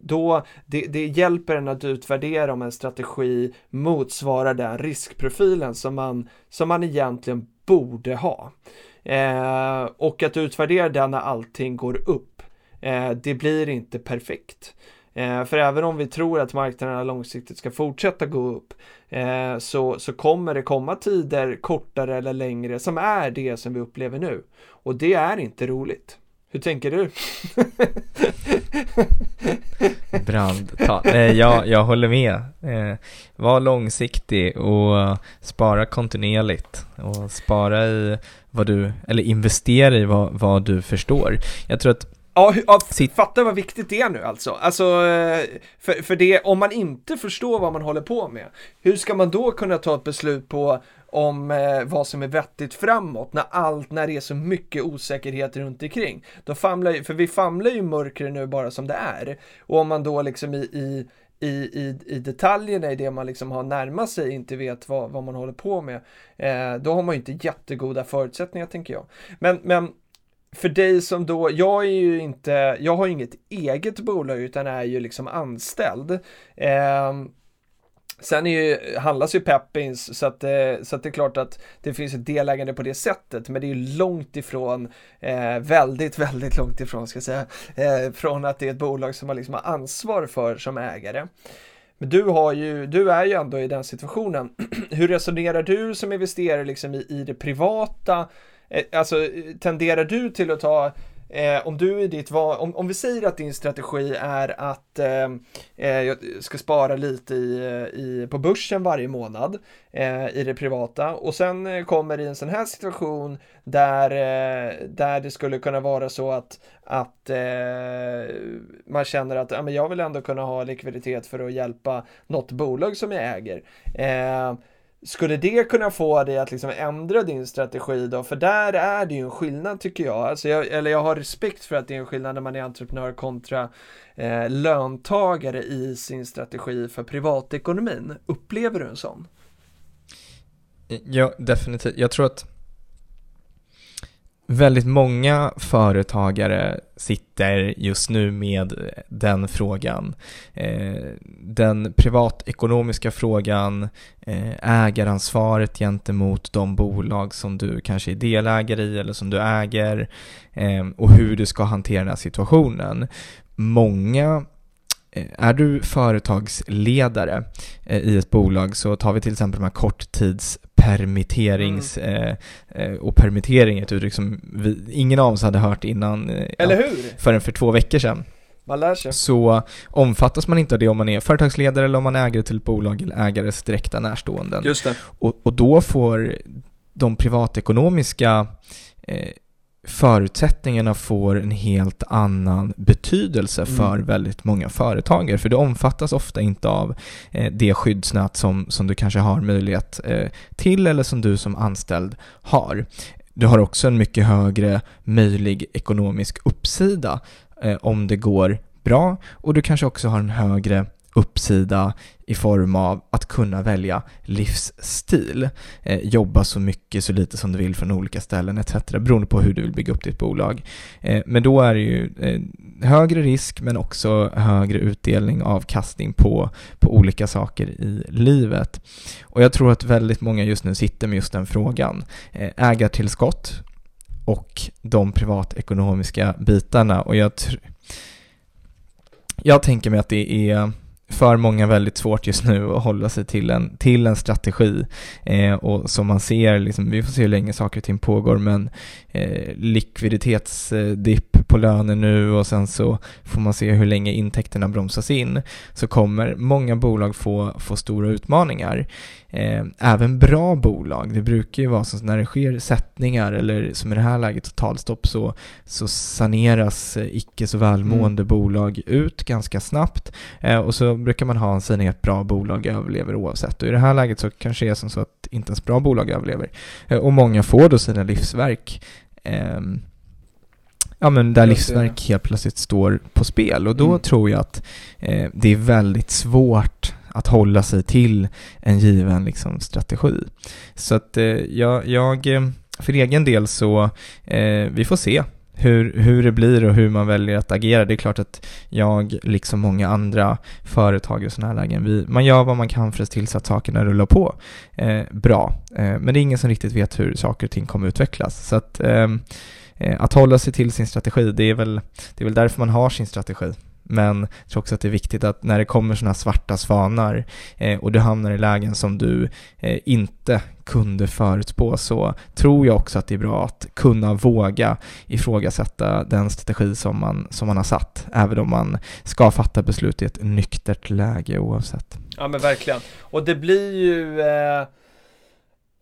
då, det, det hjälper en att utvärdera om en strategi motsvarar den riskprofilen som man, som man egentligen borde ha. Eh, och att utvärdera den när allting går upp, eh, det blir inte perfekt. Eh, för även om vi tror att marknaderna långsiktigt ska fortsätta gå upp eh, så, så kommer det komma tider, kortare eller längre, som är det som vi upplever nu. Och det är inte roligt. Hur tänker du? Brandtal. Nej, eh, jag, jag håller med. Eh, var långsiktig och spara kontinuerligt och spara i vad du, eller investera i vad, vad du förstår. Jag tror att Ja, ja fatta vad viktigt det är nu alltså. Alltså, eh, för, för det, om man inte förstår vad man håller på med, hur ska man då kunna ta ett beslut på om eh, vad som är vettigt framåt när allt, när det är så mycket osäkerhet runt omkring. Då famlar för vi famlar ju mörkre nu bara som det är. Och om man då liksom i, i i, i, i detaljerna i det man liksom har närmat sig inte vet vad, vad man håller på med, eh, då har man ju inte jättegoda förutsättningar tänker jag. Men, men för dig som då, jag är ju inte, jag har ju inget eget bolag utan är ju liksom anställd. Eh, Sen är ju, handlas ju Peppins så att, eh, så att det är klart att det finns ett delägande på det sättet men det är ju långt ifrån, eh, väldigt, väldigt långt ifrån ska jag säga, eh, från att det är ett bolag som man liksom har ansvar för som ägare. Men du, har ju, du är ju ändå i den situationen. Hur resonerar du som investerare liksom i, i det privata? Eh, alltså tenderar du till att ta Eh, om du i ditt val, om, om vi säger att din strategi är att eh, eh, jag ska spara lite i, i, på börsen varje månad eh, i det privata och sen eh, kommer i en sån här situation där, eh, där det skulle kunna vara så att, att man känner att ja, men jag vill ändå kunna ha likviditet för att hjälpa något bolag som jag äger. Skulle det kunna få dig att liksom ändra din strategi då? För där är det ju en skillnad tycker jag. Alltså jag eller jag har respekt för att det är en skillnad när man är entreprenör kontra eh, löntagare i sin strategi för privatekonomin. Upplever du en sån? Ja, definitivt. Jag tror att väldigt många företagare sitter just nu med den frågan. Eh, den privatekonomiska frågan, eh, ägaransvaret gentemot de bolag som du kanske är delägare i eller som du äger eh, och hur du ska hantera den här situationen. Många är du företagsledare eh, i ett bolag så tar vi till exempel de här korttidspermitterings mm. eh, och permittering ett uttryck som vi, ingen av oss hade hört innan Eller ja, hur? förrän för två veckor sedan. Man lär sig. Så omfattas man inte av det om man är företagsledare eller om man är ägare till ett bolag eller ägares direkta närståenden. Just det. Och, och då får de privatekonomiska eh, förutsättningarna får en helt annan betydelse mm. för väldigt många företagare. För det omfattas ofta inte av eh, det skyddsnät som, som du kanske har möjlighet eh, till eller som du som anställd har. Du har också en mycket högre möjlig ekonomisk uppsida eh, om det går bra och du kanske också har en högre uppsida i form av att kunna välja livsstil. Eh, jobba så mycket, så lite som du vill från olika ställen etc. beroende på hur du vill bygga upp ditt bolag. Eh, men då är det ju eh, högre risk men också högre utdelning, avkastning på, på olika saker i livet. Och jag tror att väldigt många just nu sitter med just den frågan. Eh, ägartillskott och de privatekonomiska bitarna och jag jag tänker mig att det är för många väldigt svårt just nu att hålla sig till en, till en strategi. Eh, och som man ser, liksom, vi får se hur länge saker och ting pågår, men eh, likviditetsdipp på löner nu och sen så får man se hur länge intäkterna bromsas in, så kommer många bolag få, få stora utmaningar. Eh, även bra bolag, det brukar ju vara så när det sker sättningar eller som i det här läget totalstopp så, så saneras eh, icke så välmående mm. bolag ut ganska snabbt. Eh, och så brukar man ha en syn att bra bolag överlever oavsett. Och i det här läget så kanske det är som så att inte ens bra bolag överlever. Eh, och många får då sina livsverk ehm, ja men där livsverk helt plötsligt står på spel. Och då mm. tror jag att eh, det är väldigt svårt att hålla sig till en given liksom, strategi. Så att eh, jag, jag, för egen del så, eh, vi får se hur, hur det blir och hur man väljer att agera. Det är klart att jag, liksom många andra företag i sådana här lägen, vi, man gör vad man kan för att se till så att sakerna rullar på eh, bra. Eh, men det är ingen som riktigt vet hur saker och ting kommer utvecklas. Så att, eh, eh att hålla sig till sin strategi, det är, väl, det är väl därför man har sin strategi. Men jag tror också att det är viktigt att när det kommer sådana svarta svanar eh, och du hamnar i lägen som du eh, inte kunde förutspå så tror jag också att det är bra att kunna våga ifrågasätta den strategi som man, som man har satt, även om man ska fatta beslut i ett nyktert läge oavsett. Ja men verkligen. Och det blir ju eh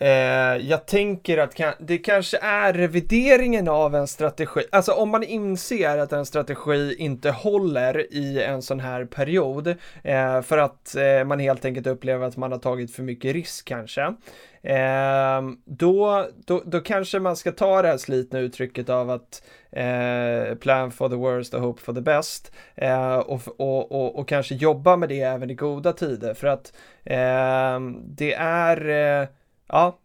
Eh, jag tänker att det kanske är revideringen av en strategi, alltså om man inser att en strategi inte håller i en sån här period eh, för att eh, man helt enkelt upplever att man har tagit för mycket risk kanske. Eh, då, då, då kanske man ska ta det här slitna uttrycket av att eh, plan for the worst och hope for the best eh, och, och, och, och, kanske jobba med det även i goda tider för att eh, det är eh, ja,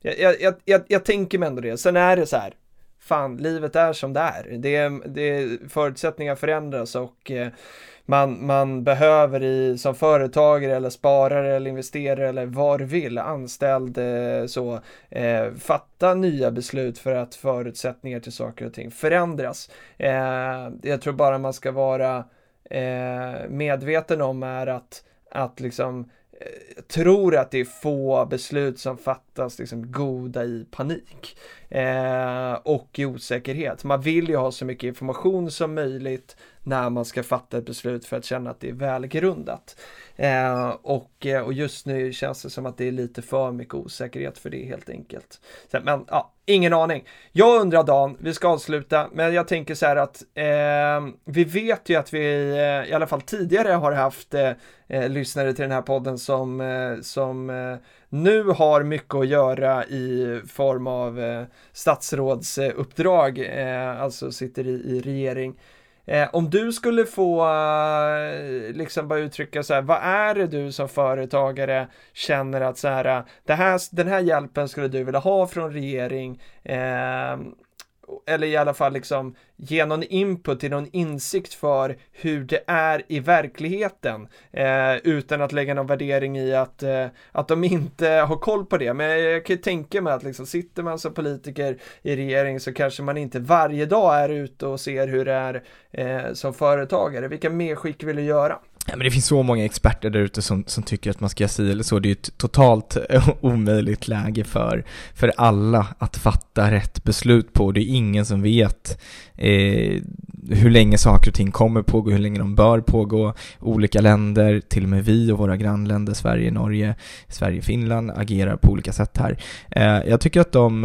jag, jag, jag, jag tänker mig ändå det. Sen är det så här, fan, livet är som det är. Det, det förutsättningar förändras och eh, man, man behöver i, som företagare eller sparare eller investerare eller vad du vill, anställd eh, så, eh, fatta nya beslut för att förutsättningar till saker och ting förändras. Eh, jag tror bara man ska vara eh, medveten om är att, att liksom jag tror att det är få beslut som fattas liksom goda i panik eh, och i osäkerhet. Man vill ju ha så mycket information som möjligt när man ska fatta ett beslut för att känna att det är välgrundat. Eh, och, eh, och just nu känns det som att det är lite för mycket osäkerhet för det helt enkelt. Så, men ja, ingen aning. Jag undrar Dan, vi ska avsluta, men jag tänker så här att eh, vi vet ju att vi eh, i alla fall tidigare har haft eh, eh, lyssnare till den här podden som, eh, som eh, nu har mycket att göra i form av eh, statsrådsuppdrag, alltså sitter i, i regering. Eh, om du skulle få eh, liksom bara uttrycka så här, vad är det du som företagare känner att så här, det här den här hjälpen skulle du vilja ha från regering eh, eller i alla fall liksom ge någon input till någon insikt för hur det är i verkligheten eh, utan att lägga någon värdering i att, eh, att de inte har koll på det. Men jag kan ju tänka mig att liksom sitter man som politiker i regering så kanske man inte varje dag är ute och ser hur det är eh, som företagare. Vilka medskick vill du göra? Ja, men det finns så många experter där ute som, som tycker att man ska göra si eller så. Det är ju ett totalt omöjligt läge för, för alla att fatta rätt beslut på. Det är ingen som vet eh, hur länge saker och ting kommer pågå, hur länge de bör pågå. Olika länder, till och med vi och våra grannländer, Sverige, Norge, Sverige, Finland agerar på olika sätt här. Eh, jag tycker att de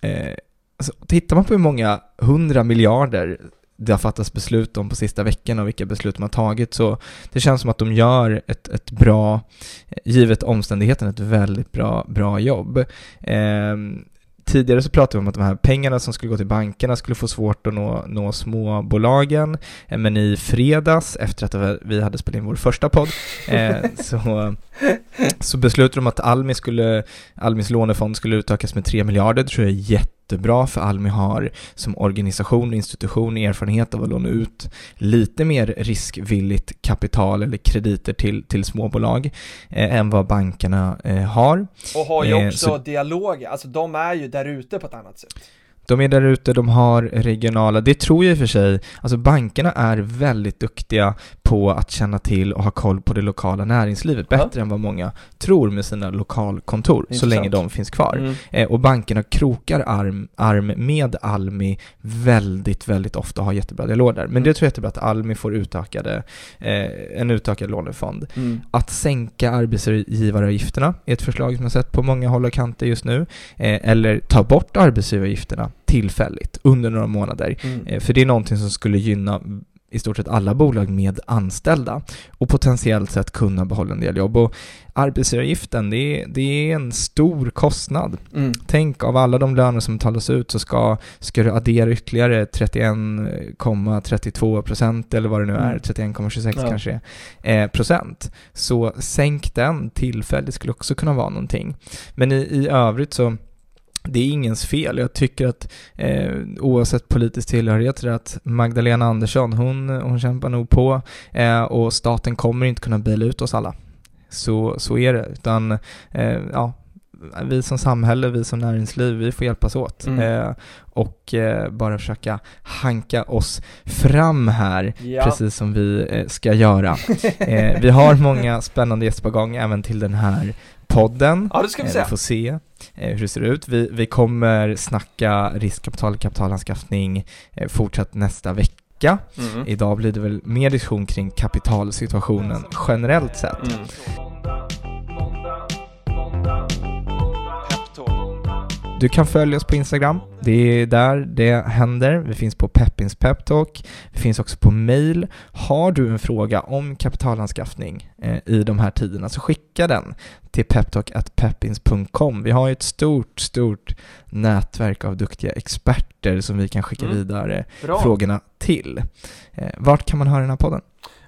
eh, Alltså, tittar man på hur många hundra miljarder det har fattats beslut om på sista veckan och vilka beslut de har tagit. Så det känns som att de gör ett, ett bra, givet omständigheten, ett väldigt bra, bra jobb. Eh, Tidigare så pratade vi om att de här pengarna som skulle gå till bankerna skulle få svårt att nå, nå småbolagen, eh, men i fredags, efter att vi hade spelat in vår första podd, eh, så, så beslutade de att Almi skulle, Almis lånefond skulle utökas med 3 miljarder, det tror jag är jätte jättebra för Almi har som organisation och institution erfarenhet av att låna ut lite mer riskvilligt kapital eller krediter till, till småbolag eh, än vad bankerna eh, har. Och har ju eh, också eh, så, dialog, alltså de är ju där ute på ett annat sätt. De är där ute, de har regionala, det tror jag i och för sig, alltså bankerna är väldigt duktiga på att känna till och ha koll på det lokala näringslivet, bättre ja. än vad många tror med sina lokalkontor, Intressant. så länge de finns kvar. Mm. Eh, och bankerna krokar arm, arm med Almi väldigt, väldigt ofta och har jättebra dialog där. Men mm. det tror jag är jättebra att Almi får utökade, eh, en utökad lånefond. Mm. Att sänka arbetsgivaravgifterna är ett förslag som jag sett på många håll och kanter just nu, eh, eller ta bort arbetsgivaravgifterna tillfälligt under några månader. Mm. Eh, för det är någonting som skulle gynna i stort sett alla bolag med anställda och potentiellt sett kunna behålla en del jobb. Och arbetsgivaravgiften, det är, det är en stor kostnad. Mm. Tänk av alla de löner som betalas ut så ska, ska du addera ytterligare 31,32 procent eller vad det nu är, mm. 31,26 ja. kanske eh, procent. Så sänk den tillfälligt skulle också kunna vara någonting. Men i, i övrigt så det är ingens fel. Jag tycker att eh, oavsett politisk tillhörighet att Magdalena Andersson, hon, hon kämpar nog på eh, och staten kommer inte kunna bila ut oss alla. Så, så är det, utan eh, ja, vi som samhälle, vi som näringsliv, vi får hjälpas åt mm. eh, och eh, bara försöka hanka oss fram här, ja. precis som vi eh, ska göra. Eh, vi har många spännande gäster på gång även till den här podden. Ja, det ska vi se. Vi får se eh, hur det ser ut. Vi, vi kommer snacka riskkapital, kapitalanskaffning eh, fortsatt nästa vecka. Mm. Idag blir det väl mer diskussion kring kapitalsituationen generellt sett. Mm. Du kan följa oss på Instagram. Det är där det händer. Vi finns på Peppins Peptalk. Vi finns också på mail. Har du en fråga om kapitalanskaffning eh, i de här tiderna så skicka den till peptalk.peppins.com. Vi har ju ett stort, stort nätverk av duktiga experter som vi kan skicka mm. vidare Bra. frågorna till. Eh, vart kan man höra den här podden?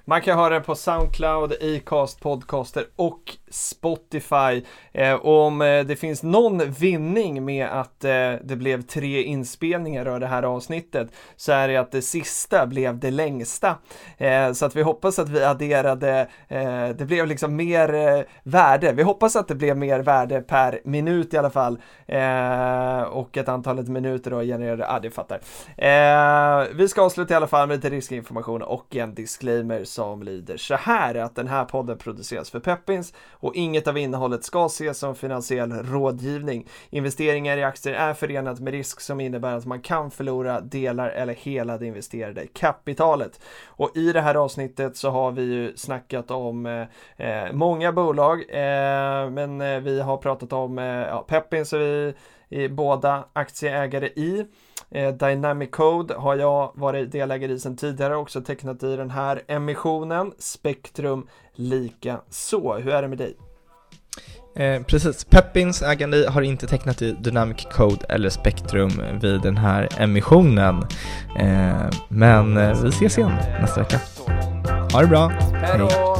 Man kan höra den på Soundcloud, Acast, Podcaster och Spotify. Eh, och om eh, det finns någon vinning med att eh, det blev tre inspelningar av det här avsnittet så är det att det sista blev det längsta. Eh, så att vi hoppas att vi adderade, eh, det blev liksom mer eh, värde. Vi hoppas att det blev mer värde per minut i alla fall. Eh, och att antalet minuter då genererade, ja ah, det fattar. Eh, vi ska avsluta i alla fall med lite riskinformation och en disclaimer som lyder så här att den här podden produceras för Peppins och inget av innehållet ska ses som finansiell rådgivning. Investeringar i aktier är förenat med risk som innebär att man kan förlora delar eller hela det investerade kapitalet. Och i det här avsnittet så har vi ju snackat om eh, eh många bolag, eh, men eh, vi har pratat om eh, ja, Peppins och vi är båda aktieägare i. Eh, Dynamic Code har jag varit delägare i sedan tidigare också tecknat i den här emissionen. Spektrum lika så. Hur är det med dig? Eh, precis, Peppins ägande har inte tecknat i Dynamic Code eller Spectrum vid den här emissionen. Eh, men eh, vi ses igen nästa vecka. Ha det bra! Hej